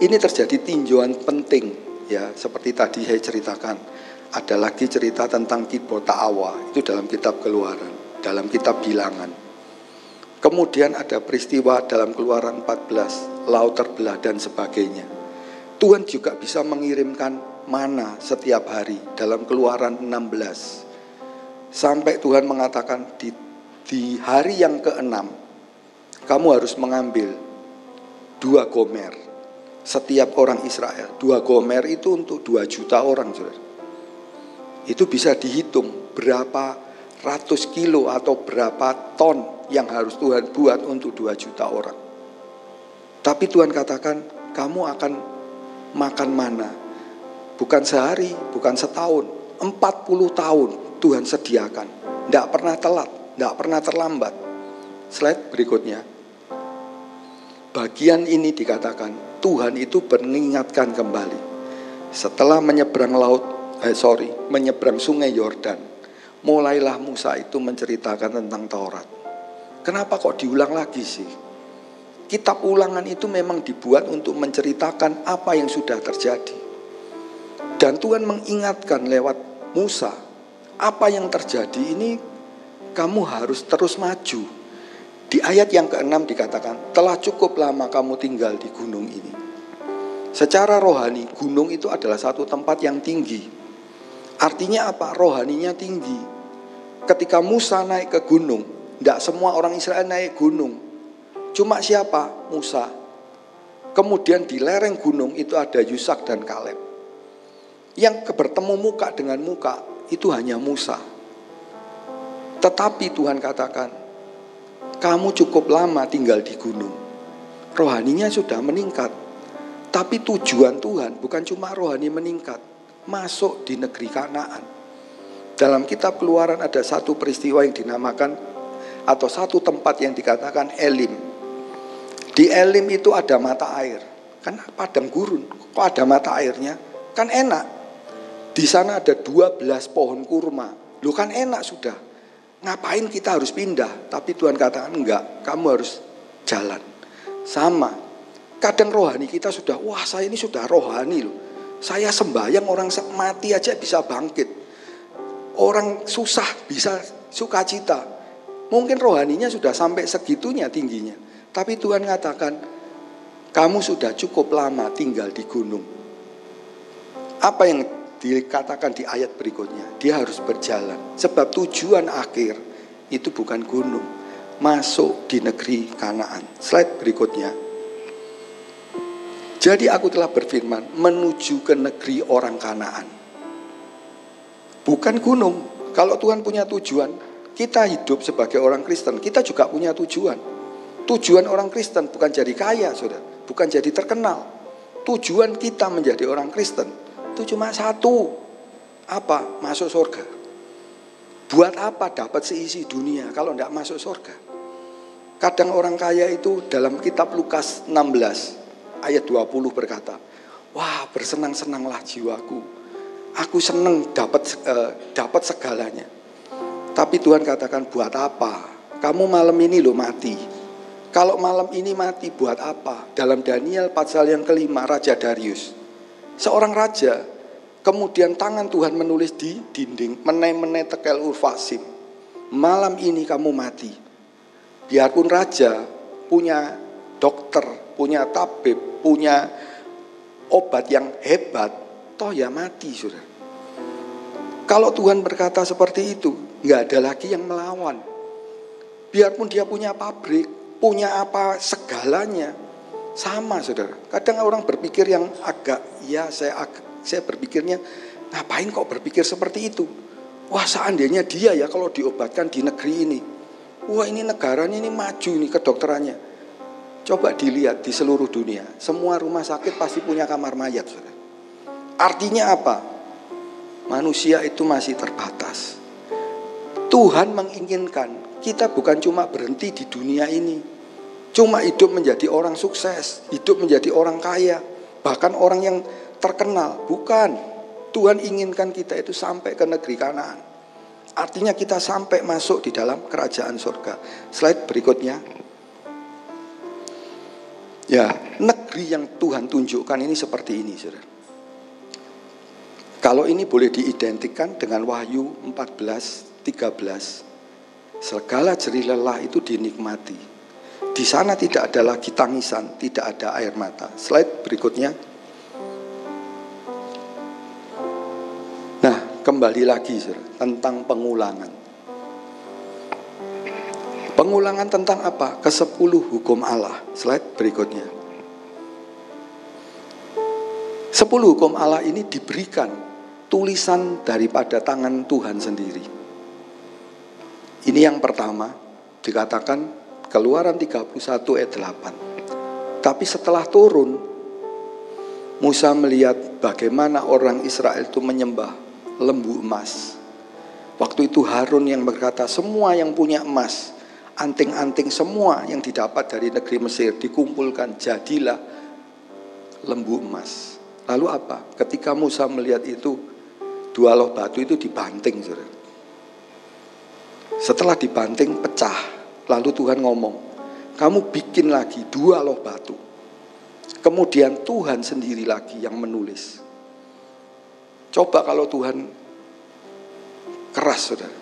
Ini terjadi tinjauan penting ya seperti tadi saya ceritakan ada lagi cerita tentang Kibota Awa itu dalam kitab keluaran dalam kitab bilangan. Kemudian ada peristiwa dalam keluaran 14 laut terbelah dan sebagainya. Tuhan juga bisa mengirimkan mana setiap hari dalam keluaran 16 sampai Tuhan mengatakan di, di hari yang keenam kamu harus mengambil dua gomer setiap orang Israel. Dua gomer itu untuk dua juta orang. Itu bisa dihitung berapa ratus kilo atau berapa ton yang harus Tuhan buat untuk dua juta orang. Tapi Tuhan katakan, kamu akan makan mana? Bukan sehari, bukan setahun, empat puluh tahun Tuhan sediakan. Tidak pernah telat, tidak pernah terlambat. Slide berikutnya. Bagian ini dikatakan Tuhan itu mengingatkan kembali. Setelah menyeberang laut, eh sorry, menyeberang sungai Yordan, mulailah Musa itu menceritakan tentang Taurat. Kenapa kok diulang lagi sih? Kitab ulangan itu memang dibuat untuk menceritakan apa yang sudah terjadi. Dan Tuhan mengingatkan lewat Musa, apa yang terjadi ini kamu harus terus maju di ayat yang keenam dikatakan, telah cukup lama kamu tinggal di gunung ini. Secara rohani, gunung itu adalah satu tempat yang tinggi. Artinya apa? Rohaninya tinggi. Ketika Musa naik ke gunung, tidak semua orang Israel naik gunung. Cuma siapa? Musa. Kemudian di lereng gunung itu ada Yusak dan Kaleb. Yang bertemu muka dengan muka itu hanya Musa. Tetapi Tuhan katakan, kamu cukup lama tinggal di gunung. Rohaninya sudah meningkat. Tapi tujuan Tuhan bukan cuma rohani meningkat, masuk di negeri Kanaan. Dalam kitab Keluaran ada satu peristiwa yang dinamakan atau satu tempat yang dikatakan Elim. Di Elim itu ada mata air. Kan padang gurun, kok ada mata airnya? Kan enak. Di sana ada 12 pohon kurma. Lu kan enak sudah Ngapain kita harus pindah? Tapi Tuhan katakan enggak, kamu harus jalan. Sama. Kadang rohani kita sudah, wah saya ini sudah rohani loh. Saya sembahyang orang mati aja bisa bangkit. Orang susah bisa sukacita. Mungkin rohaninya sudah sampai segitunya tingginya. Tapi Tuhan katakan, kamu sudah cukup lama tinggal di gunung. Apa yang dikatakan di ayat berikutnya, dia harus berjalan. Sebab tujuan akhir itu bukan gunung, masuk di negeri Kanaan. Slide berikutnya. Jadi aku telah berfirman menuju ke negeri orang Kanaan. bukan gunung. Kalau Tuhan punya tujuan, kita hidup sebagai orang Kristen, kita juga punya tujuan. Tujuan orang Kristen bukan jadi kaya, saudara, bukan jadi terkenal. Tujuan kita menjadi orang Kristen itu cuma satu, apa? Masuk surga. Buat apa dapat seisi dunia kalau tidak masuk surga? Kadang orang kaya itu dalam kitab Lukas 16 ayat 20 berkata, Wah bersenang-senanglah jiwaku. Aku senang dapat uh, dapat segalanya. Tapi Tuhan katakan buat apa? Kamu malam ini lo mati. Kalau malam ini mati buat apa? Dalam Daniel pasal yang kelima Raja Darius. Seorang raja Kemudian tangan Tuhan menulis di dinding, menai-menai tekel urfasim. Malam ini kamu mati. Biarpun raja punya dokter, punya tabib, punya obat yang hebat, toh ya mati sudah. Kalau Tuhan berkata seperti itu, nggak ada lagi yang melawan. Biarpun dia punya pabrik, punya apa segalanya, sama saudara. Kadang orang berpikir yang agak, ya saya saya berpikirnya, ngapain kok berpikir seperti itu? Wah seandainya dia ya kalau diobatkan di negeri ini. Wah ini negaranya ini maju nih kedokterannya. Coba dilihat di seluruh dunia. Semua rumah sakit pasti punya kamar mayat. Saudara. Artinya apa? Manusia itu masih terbatas. Tuhan menginginkan kita bukan cuma berhenti di dunia ini. Cuma hidup menjadi orang sukses, hidup menjadi orang kaya. Bahkan orang yang terkenal, bukan. Tuhan inginkan kita itu sampai ke negeri Kanaan. Artinya kita sampai masuk di dalam kerajaan surga. Slide berikutnya. Ya, negeri yang Tuhan tunjukkan ini seperti ini, Saudara. Kalau ini boleh diidentikan dengan Wahyu 14, 13. Segala jerih lelah itu dinikmati. Di sana tidak ada lagi tangisan, tidak ada air mata. Slide berikutnya. kembali lagi tentang pengulangan. Pengulangan tentang apa? Kesepuluh hukum Allah. Slide berikutnya. Sepuluh hukum Allah ini diberikan tulisan daripada tangan Tuhan sendiri. Ini yang pertama dikatakan Keluaran 31 ayat 8. Tapi setelah turun Musa melihat bagaimana orang Israel itu menyembah lembu emas. Waktu itu Harun yang berkata, semua yang punya emas, anting-anting semua yang didapat dari negeri Mesir dikumpulkan, jadilah lembu emas. Lalu apa? Ketika Musa melihat itu, dua loh batu itu dibanting. Setelah dibanting, pecah. Lalu Tuhan ngomong, kamu bikin lagi dua loh batu. Kemudian Tuhan sendiri lagi yang menulis. Coba kalau Tuhan keras saudara.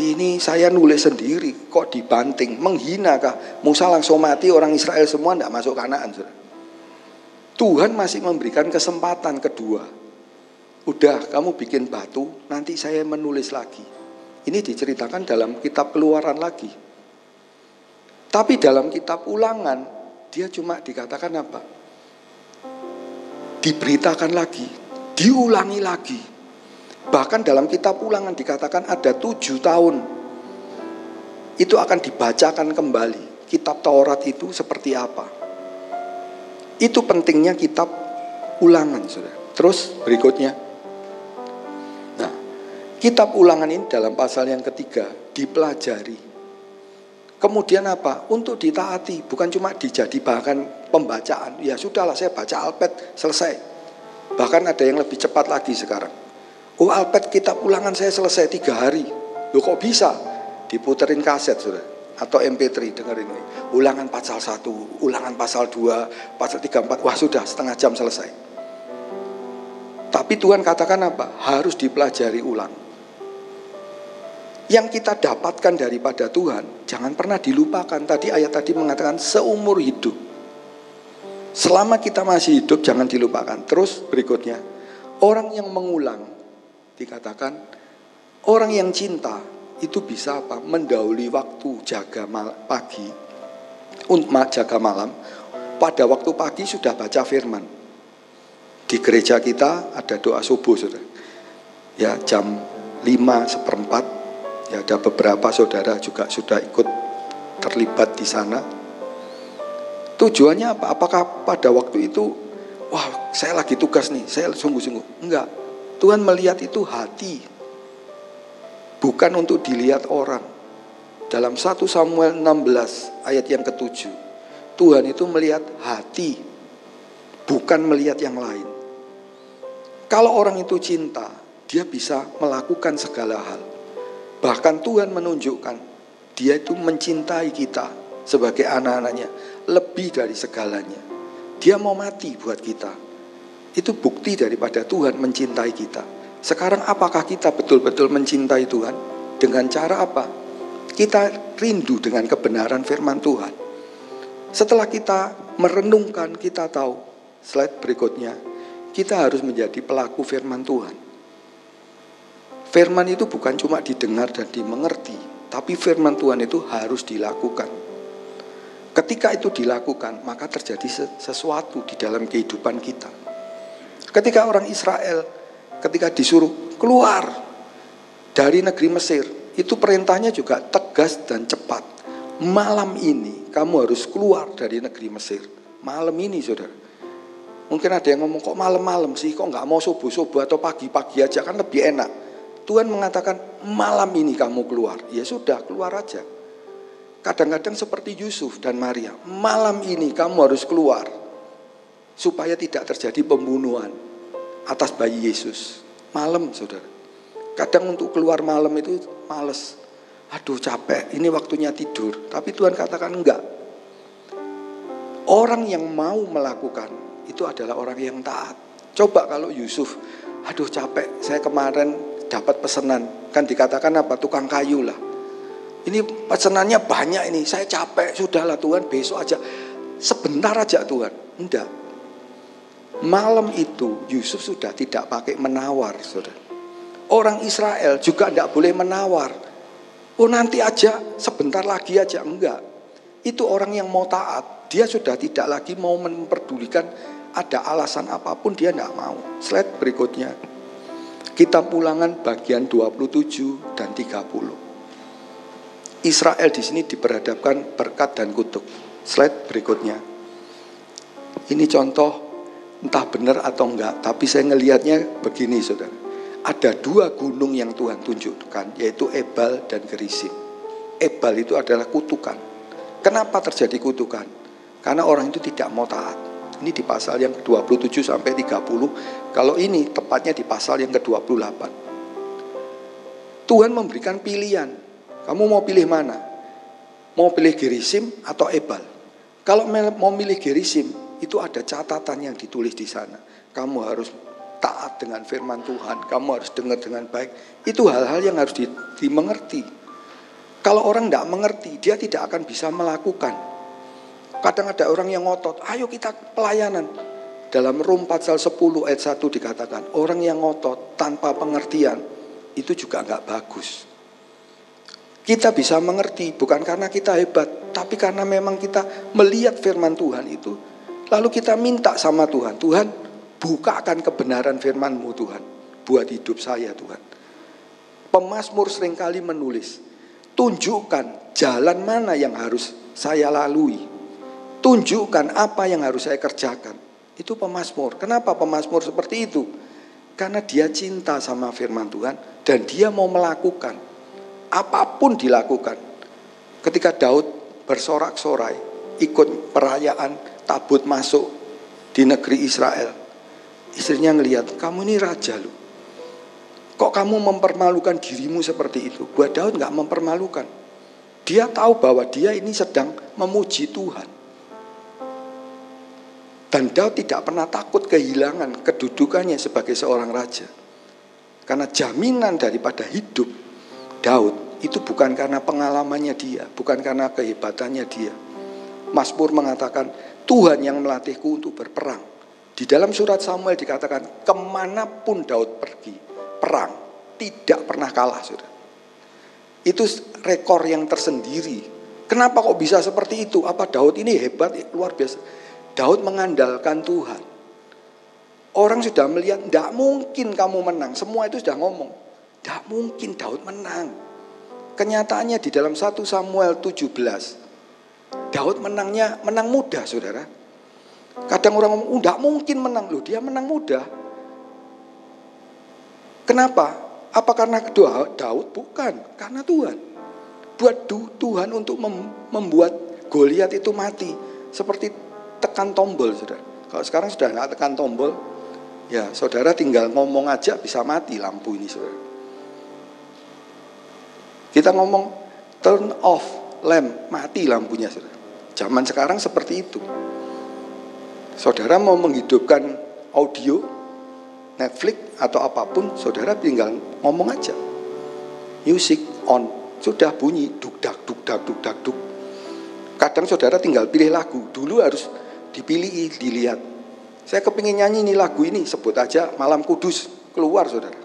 Ini saya nulis sendiri kok dibanting, menghina kah? Musa langsung mati orang Israel semua tidak masuk kanaan saudara. Tuhan masih memberikan kesempatan kedua. Udah kamu bikin batu, nanti saya menulis lagi. Ini diceritakan dalam kitab keluaran lagi. Tapi dalam kitab ulangan, dia cuma dikatakan apa? Diberitakan lagi, diulangi lagi. Bahkan dalam kitab ulangan dikatakan ada tujuh tahun. Itu akan dibacakan kembali. Kitab Taurat itu seperti apa. Itu pentingnya kitab ulangan. Sudah. Terus berikutnya. Nah, kitab ulangan ini dalam pasal yang ketiga dipelajari. Kemudian apa? Untuk ditaati, bukan cuma dijadi bahan pembacaan. Ya sudahlah saya baca Alpet, selesai. Bahkan ada yang lebih cepat lagi sekarang. Oh Alpet kitab ulangan saya selesai tiga hari. Loh kok bisa? Diputerin kaset sudah. Atau MP3 dengerin ini. Ulangan pasal 1, ulangan pasal 2, pasal 3, 4. Wah sudah setengah jam selesai. Tapi Tuhan katakan apa? Harus dipelajari ulang. Yang kita dapatkan daripada Tuhan, jangan pernah dilupakan. Tadi ayat tadi mengatakan seumur hidup Selama kita masih hidup jangan dilupakan. Terus berikutnya, orang yang mengulang dikatakan orang yang cinta itu bisa apa? Mendahului waktu jaga mal, pagi untuk jaga malam. Pada waktu pagi sudah baca firman. Di gereja kita ada doa subuh, Saudara. ya jam 5 seperempat ya ada beberapa saudara juga sudah ikut terlibat di sana. Tujuannya apa? Apakah pada waktu itu wah saya lagi tugas nih saya sungguh-sungguh. Enggak. Tuhan melihat itu hati. Bukan untuk dilihat orang. Dalam 1 Samuel 16 ayat yang ketujuh Tuhan itu melihat hati bukan melihat yang lain. Kalau orang itu cinta dia bisa melakukan segala hal. Bahkan Tuhan menunjukkan dia itu mencintai kita sebagai anak-anaknya lebih dari segalanya. Dia mau mati buat kita. Itu bukti daripada Tuhan mencintai kita. Sekarang apakah kita betul-betul mencintai Tuhan? Dengan cara apa? Kita rindu dengan kebenaran firman Tuhan. Setelah kita merenungkan, kita tahu slide berikutnya, kita harus menjadi pelaku firman Tuhan. Firman itu bukan cuma didengar dan dimengerti, tapi firman Tuhan itu harus dilakukan. Ketika itu dilakukan, maka terjadi sesuatu di dalam kehidupan kita. Ketika orang Israel, ketika disuruh keluar dari negeri Mesir, itu perintahnya juga tegas dan cepat. Malam ini kamu harus keluar dari negeri Mesir. Malam ini saudara. Mungkin ada yang ngomong kok malam-malam sih, kok nggak mau subuh-subuh atau pagi-pagi aja kan lebih enak. Tuhan mengatakan malam ini kamu keluar. Ya sudah keluar aja. Kadang-kadang seperti Yusuf dan Maria. Malam ini kamu harus keluar. Supaya tidak terjadi pembunuhan atas bayi Yesus. Malam saudara. Kadang untuk keluar malam itu males. Aduh capek, ini waktunya tidur. Tapi Tuhan katakan enggak. Orang yang mau melakukan itu adalah orang yang taat. Coba kalau Yusuf, aduh capek, saya kemarin dapat pesanan. Kan dikatakan apa? Tukang kayu lah. Ini pesanannya banyak ini. Saya capek, sudahlah Tuhan besok aja. Sebentar aja Tuhan. Enggak. Malam itu Yusuf sudah tidak pakai menawar, saudara. Orang Israel juga tidak boleh menawar. Oh nanti aja, sebentar lagi aja. Enggak. Itu orang yang mau taat. Dia sudah tidak lagi mau memperdulikan ada alasan apa pun dia tidak mau. Slide berikutnya. Kitab Ulangan bagian 27 dan 30. Israel di sini diperhadapkan berkat dan kutuk. Slide berikutnya. Ini contoh entah benar atau enggak, tapi saya ngelihatnya begini saudara. Ada dua gunung yang Tuhan tunjukkan, yaitu Ebal dan Gerisim. Ebal itu adalah kutukan. Kenapa terjadi kutukan? Karena orang itu tidak mau taat. Ini di pasal yang ke-27 sampai 30. Kalau ini tepatnya di pasal yang ke-28. Tuhan memberikan pilihan. Kamu mau pilih mana? Mau pilih Gerisim atau Ebal? Kalau mau milih Gerisim, itu ada catatan yang ditulis di sana. Kamu harus taat dengan firman Tuhan. Kamu harus dengar dengan baik. Itu hal-hal yang harus dimengerti. Kalau orang tidak mengerti, dia tidak akan bisa melakukan. Kadang ada orang yang ngotot, ayo kita pelayanan. Dalam Rum pasal 10 ayat 1 dikatakan, orang yang ngotot tanpa pengertian, itu juga nggak bagus. Kita bisa mengerti bukan karena kita hebat, tapi karena memang kita melihat firman Tuhan itu, lalu kita minta sama Tuhan, Tuhan bukakan kebenaran firman-Mu Tuhan, buat hidup saya Tuhan. Pemasmur sering kali menulis, tunjukkan jalan mana yang harus saya lalui tunjukkan apa yang harus saya kerjakan. Itu pemasmur. Kenapa pemasmur seperti itu? Karena dia cinta sama firman Tuhan dan dia mau melakukan apa pun dilakukan. Ketika Daud bersorak-sorai ikut perayaan tabut masuk di negeri Israel. Istrinya ngelihat, kamu ini raja loh. Kok kamu mempermalukan dirimu seperti itu? Buat Daud nggak mempermalukan. Dia tahu bahwa dia ini sedang memuji Tuhan. Dan Daud tidak pernah takut kehilangan kedudukannya sebagai seorang raja. Karena jaminan daripada hidup Daud itu bukan karena pengalamannya dia, bukan karena kehebatannya dia. Mazmur mengatakan, Tuhan yang melatihku untuk berperang. Di dalam surat Samuel dikatakan, ke mana pun Daud pergi, perang, tidak pernah kalah. Saudara. Itu rekor yang tersendiri. Kenapa kok bisa seperti itu? Apa Daud ini hebat, luar biasa? Daud mengandalkan Tuhan. Orang sudah melihat, tidak mungkin kamu menang. Semua itu sudah ngomong. Tidak mungkin Daud menang. Kenyataannya di dalam 1 Samuel 17. Daud menangnya menang mudah saudara. Kadang orang ngomong, tidak oh, mungkin menang. Loh dia menang mudah. Kenapa? Apa karena kedua Daud? Bukan, karena Tuhan. Buat Tuhan untuk membuat Goliat itu mati. Seperti tekan tombol, saudara. Kalau sekarang sudah nggak tekan tombol, Ya, saudara tinggal ngomong aja bisa mati lampu ini, saudara. Kita ngomong turn off lamp, mati lampunya, saudara. Zaman sekarang seperti itu. Saudara mau menghidupkan audio, Netflix atau apa pun, saudara tinggal ngomong aja. Music on, sudah bunyi duk dak duk dak duk. Kadang saudara tinggal pilih lagu, dulu harus dipilih, dilihat saya kepingin nyanyi ini lagu ini, sebut aja Malam Kudus, keluar saudara.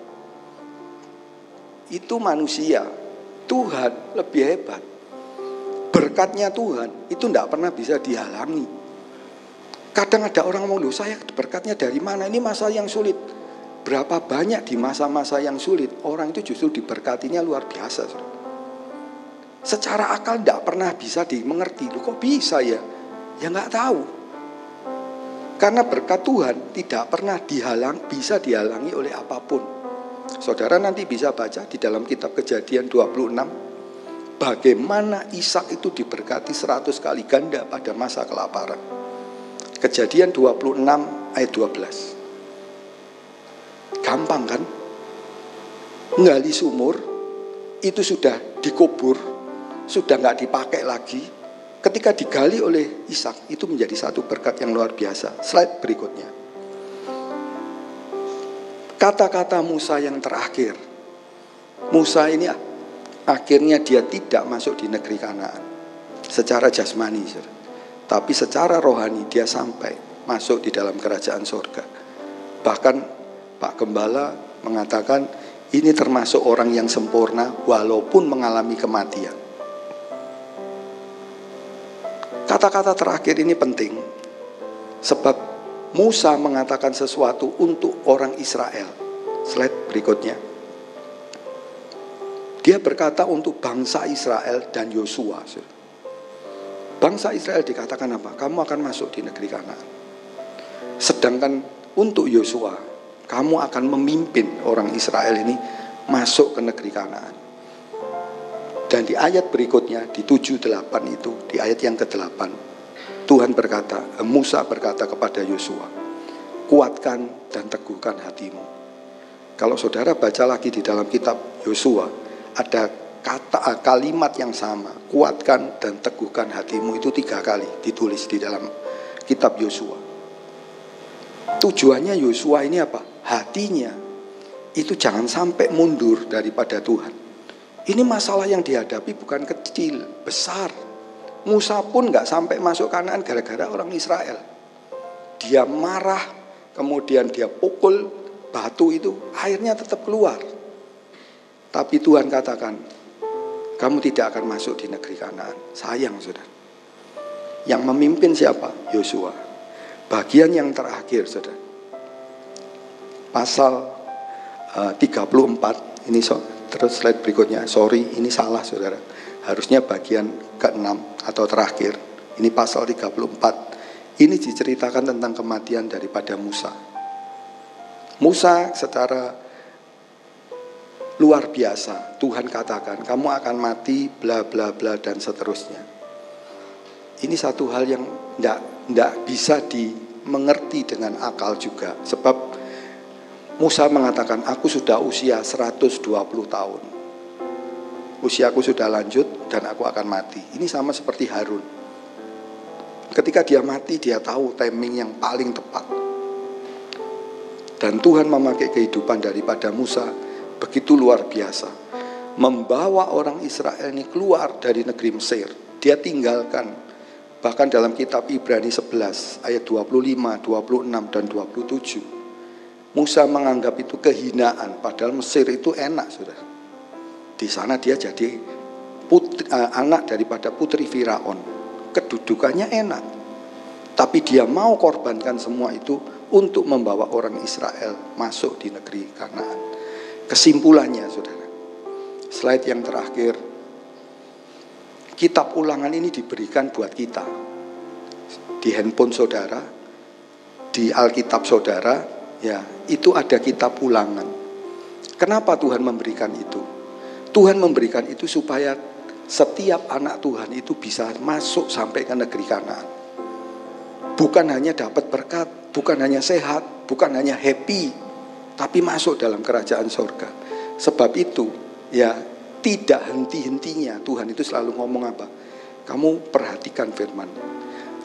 Itu manusia, Tuhan lebih hebat. Berkatnya Tuhan itu tidak pernah bisa dihalangi. Kadang ada orang ngomong, saya berkatnya dari mana? Ini masa yang sulit. Berapa banyak di masa-masa yang sulit, orang itu justru diberkatinya luar biasa. Saudara. Secara akal tidak pernah bisa dimengerti. Loh, kok bisa ya? Ya nggak tahu. Karena berkat Tuhan tidak pernah dihalang, bisa dihalangi oleh apa pun. Saudara nanti bisa baca di dalam kitab kejadian 26. Bagaimana Ishak itu diberkati 100 kali ganda pada masa kelaparan. Kejadian 26 ayat 12. Gampang kan? Ngali sumur itu sudah dikubur, sudah nggak dipakai lagi, ketika digali oleh Ishak itu menjadi satu berkat yang luar biasa. Slide berikutnya. Kata-kata Musa yang terakhir. Musa ini akhirnya dia tidak masuk di negeri Kanaan secara jasmani, tapi secara rohani dia sampai masuk di dalam kerajaan surga. Bahkan Pak Gembala mengatakan ini termasuk orang yang sempurna walaupun mengalami kematian. Kata-kata terakhir ini penting sebab Musa mengatakan sesuatu untuk orang Israel. Slide berikutnya. Dia berkata untuk bangsa Israel dan Yosua. Bangsa Israel dikatakan apa? Kamu akan masuk di negeri Kanaan. Sedangkan untuk Yosua, kamu akan memimpin orang Israel ini masuk ke negeri Kanaan. Dan di ayat berikutnya, di 7-8 itu, di ayat yang ke-8, Tuhan berkata, Musa berkata kepada Yosua, kuatkan dan teguhkan hatimu. Kalau saudara baca lagi di dalam kitab Yosua, ada kata eh, kalimat yang sama, kuatkan dan teguhkan hatimu itu tiga kali ditulis di dalam kitab Yosua. Tujuannya Yosua ini apa? Hatinya itu jangan sampai mundur daripada Tuhan ini masalah yang dihadapi bukan kecil, besar. Musa pun nggak sampai masuk kanan gara-gara orang Israel. Dia marah, kemudian dia pukul batu itu, airnya tetap keluar. Tapi Tuhan katakan, kamu tidak akan masuk di negeri Kanaan. Sayang saudara. Yang memimpin siapa? Yosua. Bagian yang terakhir saudara. Pasal uh, eh, 34 ini so, Terus slide berikutnya, sorry ini salah saudara. Harusnya bagian ke-6 atau terakhir. Ini pasal 34. Ini diceritakan tentang kematian daripada Musa. Musa secara luar biasa. Tuhan katakan, kamu akan mati, bla bla bla dan seterusnya. Ini satu hal yang tidak bisa dimengerti dengan akal juga. Sebab Musa mengatakan, aku sudah usia 120 tahun. Usiaku sudah lanjut dan aku akan mati. Ini sama seperti Harun. Ketika dia mati, dia tahu timing yang paling tepat. Dan Tuhan memakai kehidupan daripada Musa begitu luar biasa. Membawa orang Israel ini keluar dari negeri Mesir. Dia tinggalkan bahkan dalam kitab Ibrani 11 ayat 25, 26 dan 27 Musa menganggap itu kehinaan, padahal Mesir itu enak, sudah. Di sana dia jadi putri, uh, anak daripada putri Firaun. Kedudukannya enak. Tapi dia mau korbankan semua itu untuk membawa orang Israel masuk di negeri Kanaan. Kesimpulannya, saudara, slide yang terakhir, kitab ulangan ini diberikan buat kita. Di handphone saudara, di Alkitab saudara, ya itu ada kitab ulangan. Kenapa Tuhan memberikan itu? Tuhan memberikan itu supaya setiap anak Tuhan itu bisa masuk sampai ke negeri Kanaan. Bukan hanya dapat berkat, bukan hanya sehat, bukan hanya happy, tapi masuk dalam kerajaan sorga. Sebab itu, ya tidak henti-hentinya Tuhan itu selalu ngomong apa? Kamu perhatikan firman,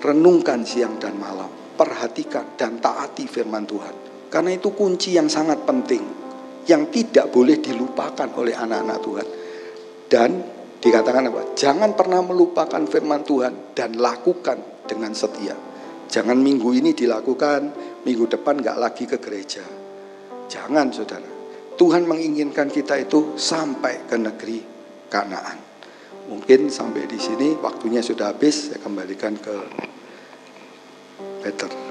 renungkan siang dan malam, perhatikan dan taati firman Tuhan. Karena itu kunci yang sangat penting, yang tidak boleh dilupakan oleh anak-anak Tuhan. Dan dikatakan apa? Jangan pernah melupakan firman Tuhan dan lakukan dengan setia. Jangan minggu ini dilakukan, minggu depan nggak lagi ke gereja. Jangan saudara. Tuhan menginginkan kita itu sampai ke negeri Kanaan. Mungkin sampai di sini waktunya sudah habis, saya kembalikan ke Peter.